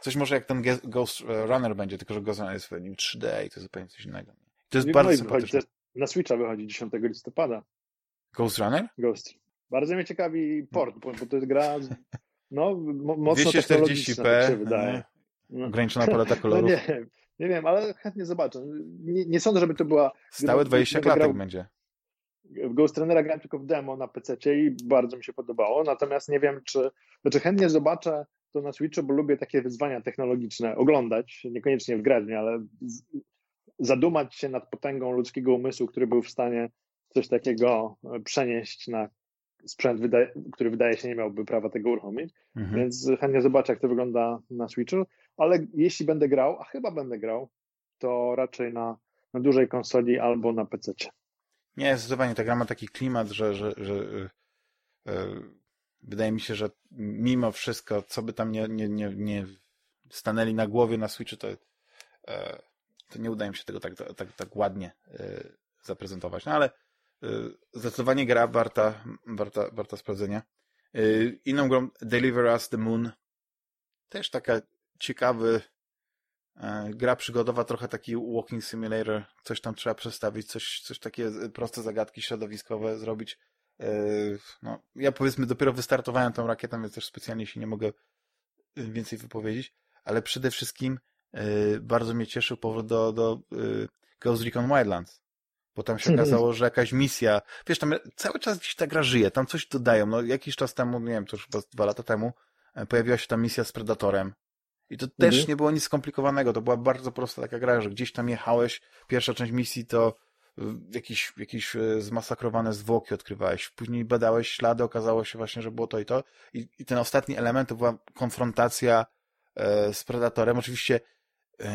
coś może jak ten Ghost Runner będzie, tylko że Ghost Runner jest w nim 3D i to zupełnie coś innego. To jest i bardzo sympatyczne. Na Switcha wychodzi 10 listopada. Ghost Runner? Ghost. Bardzo mnie ciekawi port, bo, bo to jest gra no, mo- mocno 240p, technologiczna, tak się wydaje. No. ograniczona paleta No kolorów. nie, wiem, nie wiem, ale chętnie zobaczę. Nie, nie sądzę, żeby to była... Stałe 20 będę klatek grał- będzie. W Ghost Runnera grałem tylko w demo na PC i bardzo mi się podobało, natomiast nie wiem, czy... Znaczy chętnie zobaczę to na Switchu, bo lubię takie wyzwania technologiczne oglądać, niekoniecznie w nie, ale zadumać się nad potęgą ludzkiego umysłu, który był w stanie coś takiego e, przenieść na sprzęt, który wydaje się nie miałby prawa tego uruchomić, Mhm. więc chętnie zobaczę, jak to wygląda na Switchu, ale jeśli będę grał, a chyba będę grał, to raczej na, na dużej konsoli albo na PC. Nie, zdecydowanie ta gra ma taki klimat, że, że, że yy, yy, wydaje mi się, że mimo wszystko, co by tam nie, nie, nie, nie stanęli na głowie na Switchu, to, yy, to nie udaje mi się tego tak, tak, tak ładnie yy, zaprezentować. No ale yy, zdecydowanie gra warta, warta, warta sprawdzenia. Yy, inną grą Deliver Us the Moon też taka ciekawy gra przygodowa, trochę taki walking simulator, coś tam trzeba przestawić, coś, coś takie proste zagadki środowiskowe zrobić. No, ja powiedzmy dopiero wystartowałem tą rakietą, więc też specjalnie się nie mogę więcej wypowiedzieć, ale przede wszystkim bardzo mnie cieszył powrót do, do e, Ghost Recon Wildlands, bo tam się okazało, że jakaś misja, wiesz, tam cały czas gdzieś ta gra żyje, tam coś dodają, no jakiś czas temu, nie wiem, to już chyba dwa lata temu, e, pojawiła się tam misja z Predatorem, i to też Mhm. nie było nic skomplikowanego. To była bardzo prosta taka gra, że gdzieś tam jechałeś, pierwsza część misji to jakieś, jakieś zmasakrowane zwłoki odkrywałeś. Później badałeś ślady, okazało się właśnie, że było to i to. I, i ten ostatni element to była konfrontacja e, z Predatorem. Oczywiście e,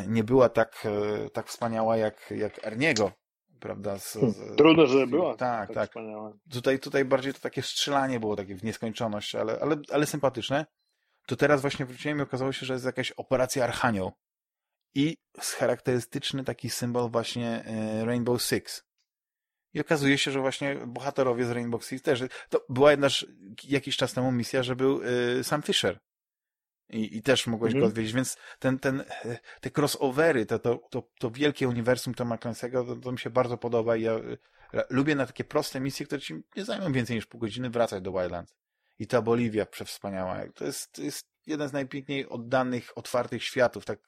nie była tak, e, tak wspaniała jak, jak Erniego, prawda? Z, z, Trudno, żeby była Tak, tak. wspaniała. Tutaj, tutaj bardziej to takie strzelanie było takie w nieskończoność, ale, ale, ale sympatyczne. To teraz właśnie wróciłem i okazało się, że jest jakaś operacja Archanioł. I charakterystyczny taki symbol właśnie e, Rainbow Six. I okazuje się, że właśnie bohaterowie z Rainbow Six też. To była jednak jakiś czas temu misja, że był e, Sam Fisher. I, I też mogłeś Mhm. go odwiedzić, więc ten, ten, e, te crossovery, to, to, to, to wielkie uniwersum Toma Clancy'ego, to, to mi się bardzo podoba i ja e, lubię na takie proste misje, które ci nie zajmą więcej niż pół godziny wracać do Wildlands. I ta Boliwia przewspaniała. To jest, to jest jeden z najpiękniej oddanych, otwartych światów, tak,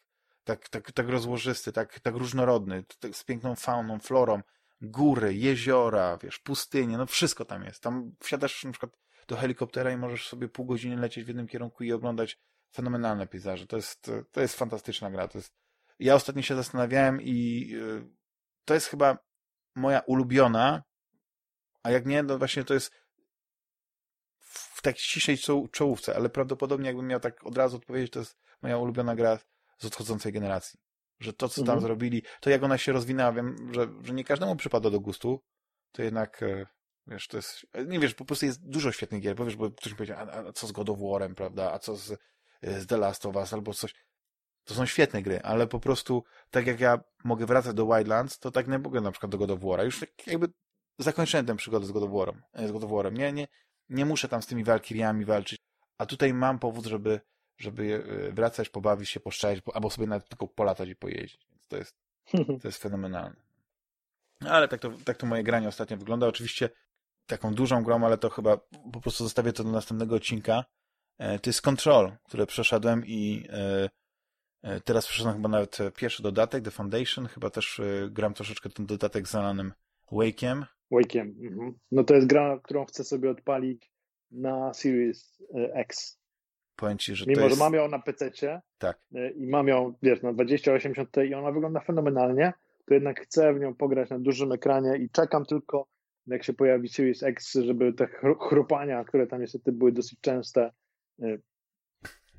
tak, tak, tak rozłożysty, tak, tak różnorodny, tak, z piękną fauną, florą, góry, jeziora, wiesz, pustynie, no wszystko tam jest. Tam wsiadasz na przykład do helikoptera i możesz sobie pół godziny lecieć w jednym kierunku i oglądać fenomenalne pejzaże. To jest, to jest fantastyczna gra. To jest... Ja ostatnio się zastanawiałem i yy, to jest chyba moja ulubiona, a jak nie, no właśnie to jest w tak czoł- czołówce, ale prawdopodobnie jakbym miał tak od razu odpowiedzieć, to jest moja ulubiona gra z odchodzącej generacji. Że to, co tam Mhm. zrobili, to jak ona się rozwinęła, wiem, że, że nie każdemu przypada do gustu, to jednak, e, wiesz, to jest, nie wiesz, po prostu jest dużo świetnych gier, bo wiesz, bo ktoś mi powiedział, a, a co z God of War'em, prawda, a co z, z The Last of Us, albo coś. To są świetne gry, ale po prostu, tak jak ja mogę wracać do Wildlands, to tak nie mogę na przykład do God of War'a. Już tak jakby zakończyłem tę przygodę z God of War'em. e, Z God of War'em. Nie, nie, nie muszę tam z tymi Valkyriami walczyć, a tutaj mam powód, żeby, żeby e, wracać, pobawić się, poszczać, albo sobie nawet tylko polatać i pojeździć. Więc to jest, to jest fenomenalne. No, Ale tak to, tak to moje granie ostatnio wygląda. Oczywiście taką dużą grą, ale to chyba po prostu zostawię to do następnego odcinka. E, To jest Control, które przeszedłem i e, e, teraz przeszedłem chyba nawet pierwszy dodatek, The Foundation. Chyba też gram troszeczkę ten dodatek z Alanem Wake'iem. Wake'iem. Mhm. No to jest gra, którą chcę sobie odpalić na Series X. Powiem ci, że Mimo, jest... że mam ją na PC Tak. i mam ją, wiesz, na 2080 Ti i ona wygląda fenomenalnie, to jednak chcę w nią pograć na dużym ekranie i czekam tylko jak się pojawi Series X, żeby te chrupania, które tam niestety były dosyć częste,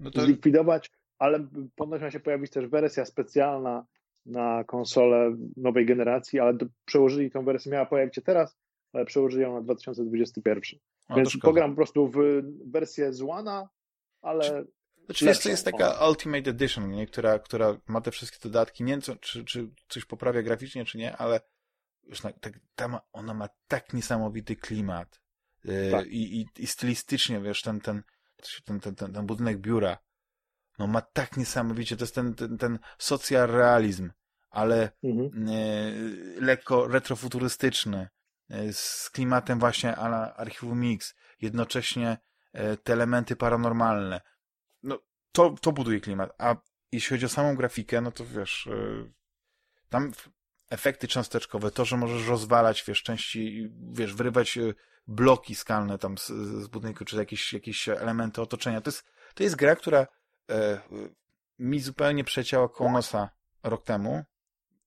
no to... zlikwidować, ale ponoć ma się pojawić też wersja specjalna na konsolę nowej generacji, ale przełożyli tą wersję, miała pojawić się teraz, ale przełożyli ją na 2021. O, Więc pogram po prostu w wersję z One, ale... Znaczy, wiesz, to jest taka Ultimate Edition, nie? Która, która ma te wszystkie dodatki. Nie wiem, co, czy, czy coś poprawia graficznie, czy nie, ale już na, tak, ta ona ma tak niesamowity klimat. Yy, tak. i, i, I stylistycznie, wiesz, ten, ten, ten, ten, ten, ten budynek biura, no ma tak niesamowicie, to jest ten, ten, ten social realizm, ale mhm. e, lekko retrofuturystyczny, e, z klimatem właśnie ala Archiwum Mix, jednocześnie e, te elementy paranormalne. No, to, to buduje klimat. A jeśli chodzi o samą grafikę, no to wiesz, tam efekty cząsteczkowe, to, że możesz rozwalać, wiesz, części, wiesz, wyrywać bloki skalne tam z, z budynku, czy jakieś, jakieś elementy otoczenia. To jest, to jest gra, która e, mi zupełnie przecięła koło nosa rok temu,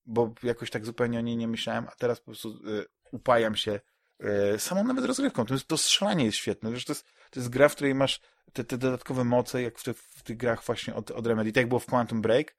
bo jakoś tak zupełnie o niej nie myślałem, a teraz po prostu e, upajam się e, samą nawet rozgrywką. To, jest, to strzelanie jest świetne. Wiesz, to, jest, to jest gra, w której masz te, te dodatkowe moce, jak w, te, w tych grach właśnie od, od Remedy. Tak jak było w Quantum Break,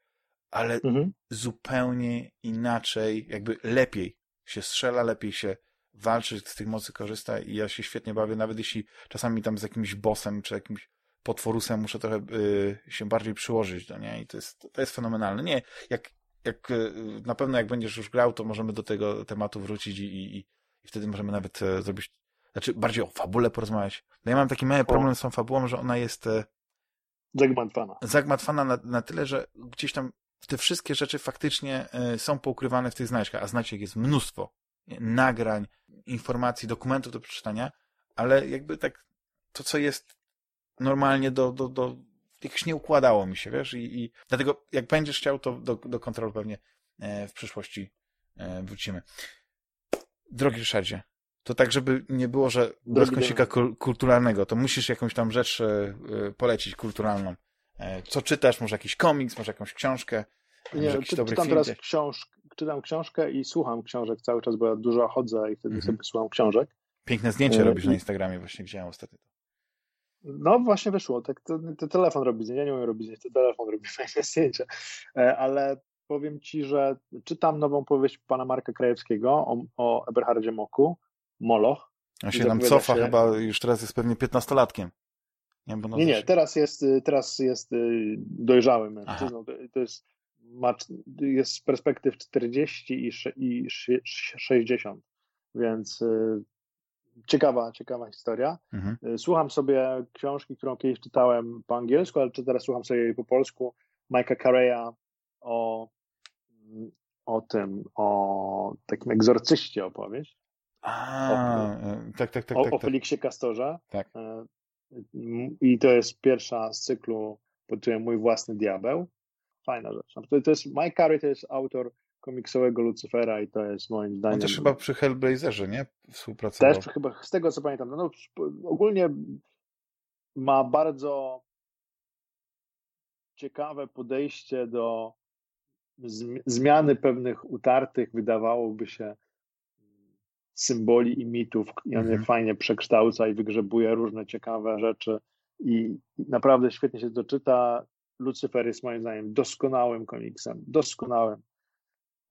ale mhm. zupełnie inaczej, jakby lepiej się strzela, lepiej się walczy, z tych mocy korzysta i ja się świetnie bawię, nawet jeśli czasami tam z jakimś bossem czy jakimś potworusem muszę trochę y, się bardziej przyłożyć do niej i to jest, to jest fenomenalne. Nie, jak, jak y, na pewno jak będziesz już grał, to możemy do tego tematu wrócić i, i, i wtedy możemy nawet e, zrobić, znaczy bardziej o fabule porozmawiać. No ja mam taki mały problem z tą fabułą, że ona jest e, zagmatwana. Zagmatwana na, na tyle, że gdzieś tam te wszystkie rzeczy faktycznie e, są poukrywane w tych znaczkach, a znaczek jest mnóstwo nagrań, informacji, dokumentów do przeczytania, ale jakby tak to, co jest normalnie do, do, do jakoś nie układało mi się, wiesz, i, i dlatego jak będziesz chciał, to do, do kontrol pewnie e, w przyszłości e, wrócimy. Drogi Ryszardzie, to tak, żeby nie było, że bez kąsika kulturalnego, to musisz jakąś tam rzecz polecić kulturalną. E, co czytasz? Może jakiś komiks, może jakąś książkę? Nie, może czy, czytam film, teraz książ czytam książkę i słucham książek cały czas, bo ja dużo chodzę i wtedy mhm. sobie słucham książek. Piękne zdjęcie e, robisz na Instagramie, właśnie widziałem ostatnio. No właśnie wyszło, tak to, to telefon robi zdjęcia, ja nie umiem robić zdjęć, to telefon robi fajne zdjęcia, e, ale powiem Ci, że czytam nową powieść pana Marka Krajewskiego o, o Eberhardzie Moku, Moloch. On się nam cofa się... chyba, już teraz jest pewnie piętnastolatkiem. Nie, nie, nie, teraz jest, teraz jest y, dojrzałym mężczyzną. To jest, ma, jest z perspektyw 40 i, i 60, więc y, ciekawa, ciekawa historia. Mhm. Y, słucham sobie książki, którą kiedyś czytałem po angielsku, ale teraz słucham sobie jej po polsku. Mike'a Carreya o, o tym, o takim egzorcyście opowieść. A, o, e, tak, tak, tak. O, tak, o tak. Feliksie Kastorze. Tak. I to jest pierwsza z cyklu pod tytułem Mój własny diabeł. Fajna rzecz. To, to jest, Mike Carey to jest autor komiksowego Lucyfera i to jest moim zdaniem... On też chyba przy Hellblazerze, nie? Współpracował. Też chyba, z tego co pamiętam. No, no, ogólnie ma bardzo ciekawe podejście do zmiany pewnych utartych, wydawałoby się, symboli i mitów i on je mhm. fajnie przekształca i wygrzebuje różne ciekawe rzeczy i naprawdę świetnie się to czyta. Lucyfer jest moim zdaniem doskonałym komiksem, doskonałym,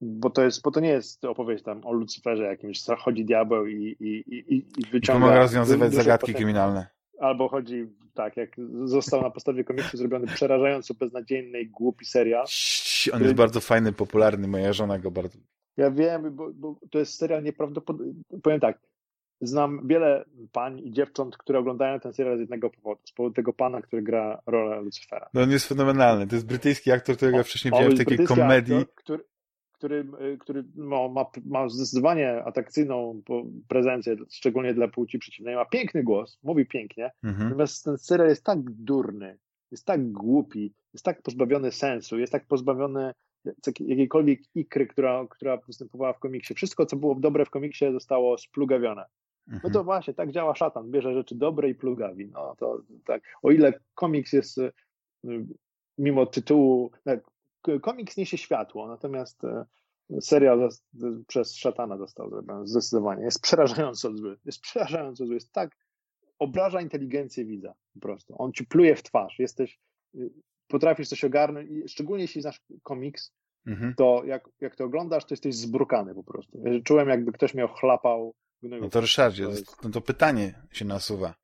bo to, jest, bo to nie jest opowieść tam o Lucyferze jakimś, chodzi diabeł i, i, i, i wyciąga... I pomaga rozwiązywać zagadki potem, kryminalne. Albo chodzi, tak, jak został na podstawie komiksu zrobiony przerażająco beznadziejny i głupi serial. On który... jest bardzo fajny, popularny, moja żona go bardzo ja wiem, bo, bo to jest serial nieprawdopodobny. Powiem tak, znam wiele pań i dziewcząt, które oglądają ten serial z jednego powodu. Z powodu tego pana, który gra rolę Lucifera. No on jest fenomenalny. To jest brytyjski aktor, którego ja wcześniej widziałem w takiej komedii. Aktor, który, który, który no, ma, ma zdecydowanie atrakcyjną prezencję, szczególnie dla płci przeciwnej. Ma piękny głos, mówi pięknie. Mhm. Natomiast ten serial jest tak durny, jest tak głupi, jest tak pozbawiony sensu, jest tak pozbawiony jakiejkolwiek ikry, która, która występowała w komiksie. Wszystko, co było dobre w komiksie, zostało splugawione. No to mhm. właśnie, tak działa szatan. Bierze rzeczy dobre i plugawi. No to tak. O ile komiks jest y, mimo tytułu, komiks niesie światło, natomiast y, serial przez szatana został zrobiony, zdecydowanie. Jest przerażająco zły. Jest przerażająco zły. Jest tak, obraża inteligencję widza po prostu. On ci pluje w twarz. Jesteś, y, potrafisz coś ogarnąć szczególnie jeśli znasz komiks, mhm. to jak, jak to oglądasz, to jesteś zbrukany po prostu. Czułem jakby ktoś mnie ochlapał. No to Ryszardzie, to, jest... no to pytanie się nasuwa.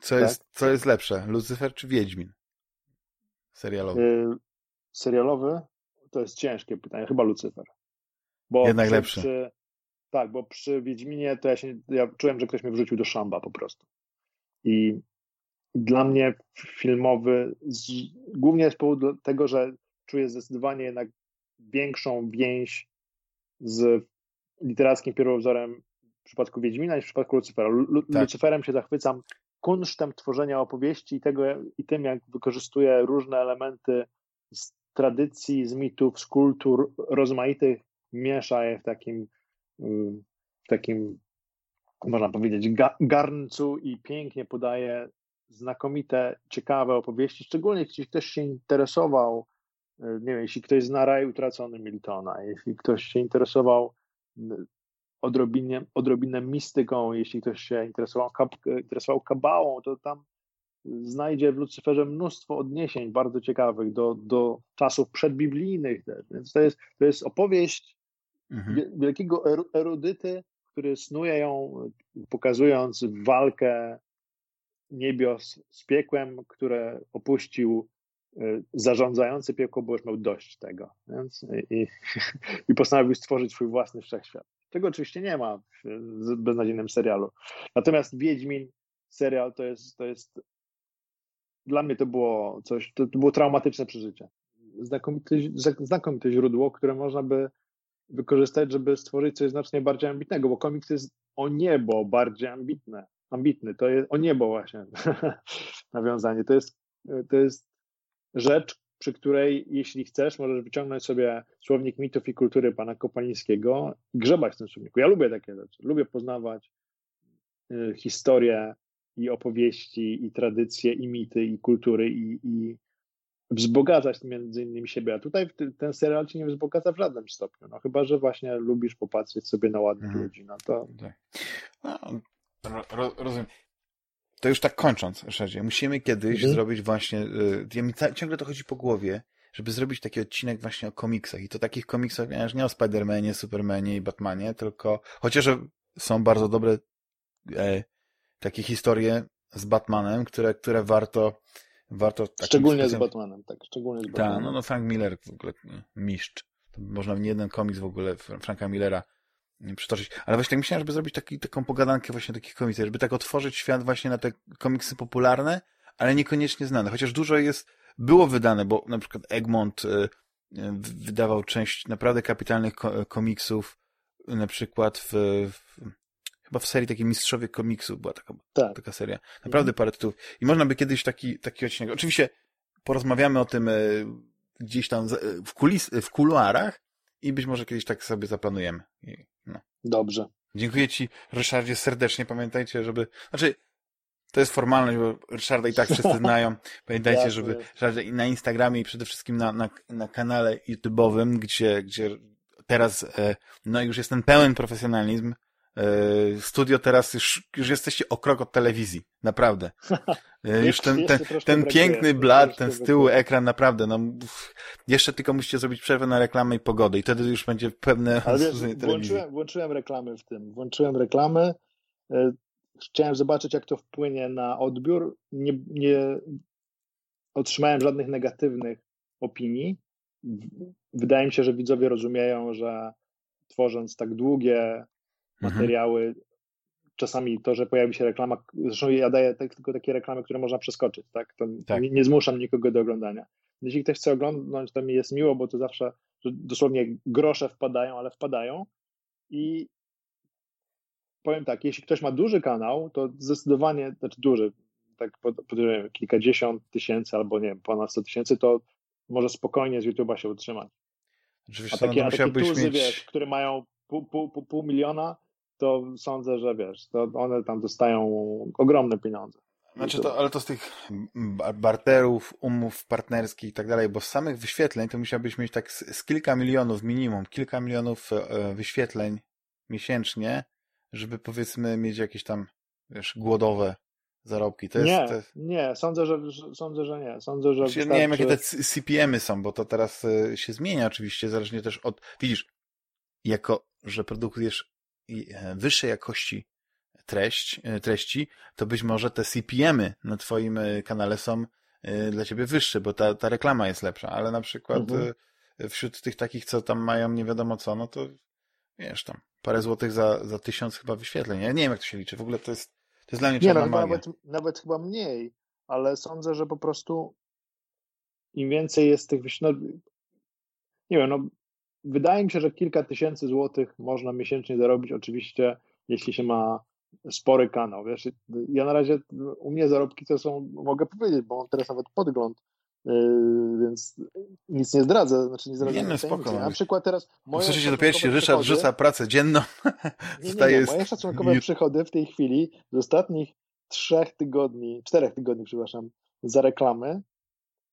Co, tak? jest, co jest lepsze, Lucyfer czy Wiedźmin? Serialowy. Y serialowy? To jest ciężkie pytanie. Chyba Lucyfer. Bo Jednak przy, lepszy. Przy, tak, bo przy Wiedźminie to ja się, ja czułem, że ktoś mnie wrzucił do szamba po prostu. I dla mnie filmowy, z, głównie z powodu tego, że czuję zdecydowanie jednak większą więź z literackim pierwowzorem w przypadku Wiedźmina niż w przypadku Lucyfera. Lu, tak. Lucyferem się zachwycam kunsztem tworzenia opowieści i, tego, i tym, jak wykorzystuje różne elementy z tradycji, z mitów, z kultur rozmaitych, miesza je w takim, w takim można powiedzieć, garncu i pięknie podaje znakomite, ciekawe opowieści, szczególnie jeśli ktoś się interesował, nie wiem, jeśli ktoś zna Raj Utracony Miltona, jeśli ktoś się interesował odrobinę, odrobinę mistyką, jeśli ktoś się interesował, interesował kabałą, to tam znajdzie w Lucyferze mnóstwo odniesień bardzo ciekawych do, do czasów przedbiblijnych też. Więc to jest, to jest opowieść mhm. wielkiego erudyty, który snuje ją, pokazując walkę niebios z piekłem, które opuścił zarządzający piekło, bo już miał dość tego. Więc, i, I postanowił stworzyć swój własny wszechświat. Czego oczywiście nie ma w beznadziejnym serialu. Natomiast Wiedźmin, serial to jest, to jest dla mnie to było coś, to, to było traumatyczne przeżycie. Znakomite, znakomite źródło, które można by wykorzystać, żeby stworzyć coś znacznie bardziej ambitnego, bo komiks jest o niebo bardziej ambitne, ambitny. To jest o niebo właśnie nawiązanie. To jest, to jest rzecz, przy której jeśli chcesz, możesz wyciągnąć sobie słownik mitów i kultury pana Kopalińskiego i grzebać w tym słowniku. Ja lubię takie rzeczy. Lubię poznawać y, historię i opowieści, i tradycje, i mity, i kultury, i, i wzbogacać między innymi siebie. A tutaj ten serial ci nie wzbogaca w żadnym stopniu. No chyba, że właśnie lubisz popatrzeć sobie na ładnych mhm. ludzi. No to... Tak. No, ro, rozumiem. To już tak kończąc, Ryszardzie, musimy kiedyś mhm. zrobić właśnie, y, ja mi ciągle to chodzi po głowie, żeby zrobić taki odcinek właśnie o komiksach. I to takich komiksach, nie o Spider-Manie, Supermanie i Batmanie, tylko chociaż są bardzo dobre e, takie historie z Batmanem, które, które warto warto... Szczególnie z Batmanem, tak, szczególnie z Batmanem. Tak, no, no Frank Miller w ogóle, mistrz. To można nie jeden komiks w ogóle Franka Millera przytoczyć. Ale właśnie tak myślałem, żeby zrobić taki, taką pogadankę właśnie takich komiksów, żeby tak otworzyć świat właśnie na te komiksy popularne, ale niekoniecznie znane. Chociaż dużo jest, było wydane, bo na przykład Egmont y, y, wydawał część naprawdę kapitalnych komiksów, na przykład w, w chyba w serii takiej Mistrzowie Komiksu była taka, tak. taka seria. Naprawdę mhm. parę tytułów. I można by kiedyś taki, taki odcinek. Oczywiście porozmawiamy o tym e, gdzieś tam w, kulis, w kuluarach i być może kiedyś tak sobie zaplanujemy. I. Dobrze. Dziękuję Ci, Ryszardzie, serdecznie. Pamiętajcie, żeby... Znaczy, to jest formalność, bo Ryszarda i tak wszyscy znają. Pamiętajcie, żeby Ryszardzie i na Instagramie i przede wszystkim na, na, na kanale YouTube'owym, gdzie, gdzie teraz e, no już jest ten pełen profesjonalizm, studio teraz już, już jesteście o krok od telewizji, naprawdę. E, już ten, ten, ten piękny blad, ten z tyłu ekran, naprawdę, no, jeszcze tylko musicie zrobić przerwę na reklamę i pogodę i wtedy już będzie pewne Ale wiesz, włączyłem, włączyłem reklamy w tym, włączyłem reklamy, e, chciałem zobaczyć, jak to wpłynie na odbiór, nie, nie otrzymałem żadnych negatywnych opinii. Wydaje mi się, że widzowie rozumieją, że tworząc tak długie. Materiały. Mhm. Czasami to, że pojawi się reklama, zresztą ja daję tylko takie reklamy, które można przeskoczyć, tak? To tak. Nie, nie, zmuszam nikogo do oglądania. Jeśli ktoś chce oglądać, to mi jest miło, bo to zawsze dosłownie grosze wpadają, ale wpadają. I powiem tak, jeśli ktoś ma duży kanał, to zdecydowanie, znaczy duży, tak podejrzewam, kilkadziesiąt tysięcy albo nie wiem, ponad 100 tysięcy, to może spokojnie z YouTube'a się utrzymać. Oczywiście, a takie, no, a takie tuzy, mieć... wiesz, które mają pół, pół, pół, pół miliona, to sądzę, że wiesz, to one tam dostają ogromne pieniądze. Znaczy to, ale to z tych barterów, umów partnerskich i tak dalej, bo z samych wyświetleń to musiałbyś mieć tak z, z kilka milionów minimum, kilka milionów e, wyświetleń miesięcznie, żeby powiedzmy mieć jakieś tam, wiesz, głodowe zarobki. To nie, jest, to jest... nie, sądzę, że, sądzę, że nie. Sądzę, że wystarczy... Nie wiem, jakie te CPM-y są, bo to teraz e, się zmienia oczywiście, zależnie też od... Widzisz, jako, że produkujesz e, wyższej jakości treść, e, treści, to być może te CPM-y na twoim kanale są dla ciebie wyższe, bo ta, ta reklama jest lepsza, ale na przykład mhm. wśród tych takich, co tam mają nie wiadomo co, no to wiesz tam, parę złotych za, za tysiąc chyba wyświetleń. Ja nie wiem, jak to się liczy. W ogóle to jest, to jest dla mnie nie, no, nawet, nawet chyba mniej, ale sądzę, że po prostu im więcej jest tych wyświetleń, no, nie wiem, no wydaje mi się, że kilka tysięcy złotych można miesięcznie zarobić, oczywiście, jeśli się ma spory kanał. Wiesz, ja na razie u mnie zarobki to są, mogę powiedzieć, bo mam teraz nawet podgląd Yy, więc nic nie zdradzę, znaczy nie zdradzę. Nie, no spoko. Na przykład teraz moje Słyszycie, dopiero się Ryszard wrzuca pracę dzienną. Nie, nie, nie, moje szacunkowe przychody w tej chwili z ostatnich trzech tygodni, czterech tygodni, przepraszam, za reklamy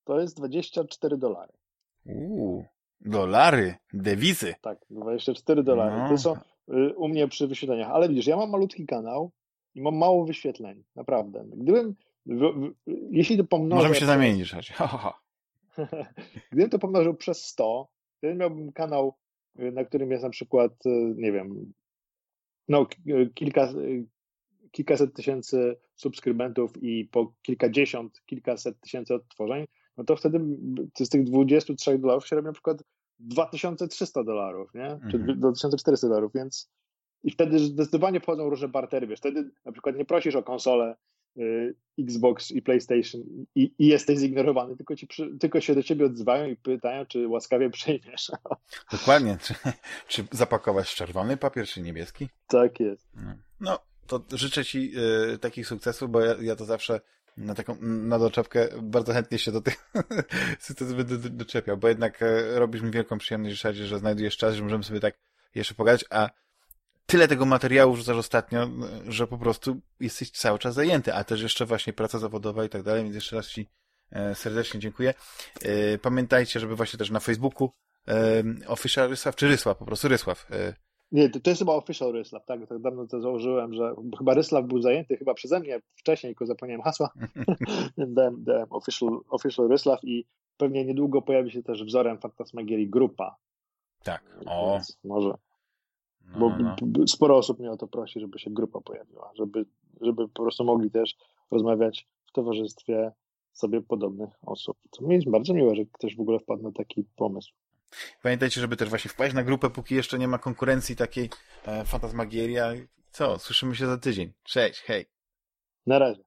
to jest 24 dolary. Uuu, dolary, dewizy. Tak, 24 dolary. No. To są y, u mnie przy wyświetleniach. Ale widzisz, ja mam malutki kanał i mam mało wyświetleń, naprawdę. Gdybym jeśli to pomnożę... Możemy się zamienić. Gdybym to pomnożył przez 100, wtedy miałbym kanał, y, na którym jest na przykład, y, nie wiem, no, kilka, kilkaset tysięcy subskrybentów i po kilkadziesiąt, kilkaset tysięcy odtworzeń, no to wtedy z tych 23 dolarów się robi na przykład 2300 dolarów, nie? Czy mhm. 2400 dolarów, więc i wtedy zdecydowanie wchodzą różne bartery, wiesz, wtedy na przykład nie prosisz o konsolę Y, Xbox i PlayStation i, i jesteś zignorowany, tylko, ci przy, tylko się do ciebie odzywają i pytają, czy łaskawie przejmiesz. Dokładnie. Czy, czy zapakować czerwony papier, czy niebieski? Tak jest. No, no to życzę ci y, takich sukcesów, bo ja, ja to zawsze na taką na doczepkę bardzo chętnie się do tych sytuacji będę doczepiał, bo jednak y, robisz mi wielką przyjemność, Ryszardzie, że znajdujesz czas, że możemy sobie tak jeszcze pogadać, a tyle tego materiału wrzucasz ostatnio, że po prostu jesteś cały czas zajęty, a też jeszcze właśnie praca zawodowa i tak dalej, więc jeszcze raz Ci e, serdecznie dziękuję. E, pamiętajcie, żeby właśnie też na Facebooku e, Official Rysław, czy Rysław, po prostu Rysław. Nie, to jest chyba Official Rysław, tak, tak dawno to założyłem, że chyba Rysław był zajęty chyba przeze mnie wcześniej, tylko zapomniałem hasła, dałem, dałem official, official Rysław i pewnie niedługo pojawi się też wzorem Fantasmagierii grupa. Tak, o. Więc może no, bo no. no. sporo osób mnie o to prosi, żeby się grupa pojawiła, żeby, żeby po prostu mogli też rozmawiać w towarzystwie sobie podobnych osób. To mi jest bardzo miłe, że ktoś w ogóle wpadł na taki pomysł. Pamiętajcie, żeby też właśnie wpaść na grupę, póki jeszcze nie ma konkurencji takiej e, Fantasmagieria. Co? Słyszymy się za tydzień. Cześć, hej. Na razie.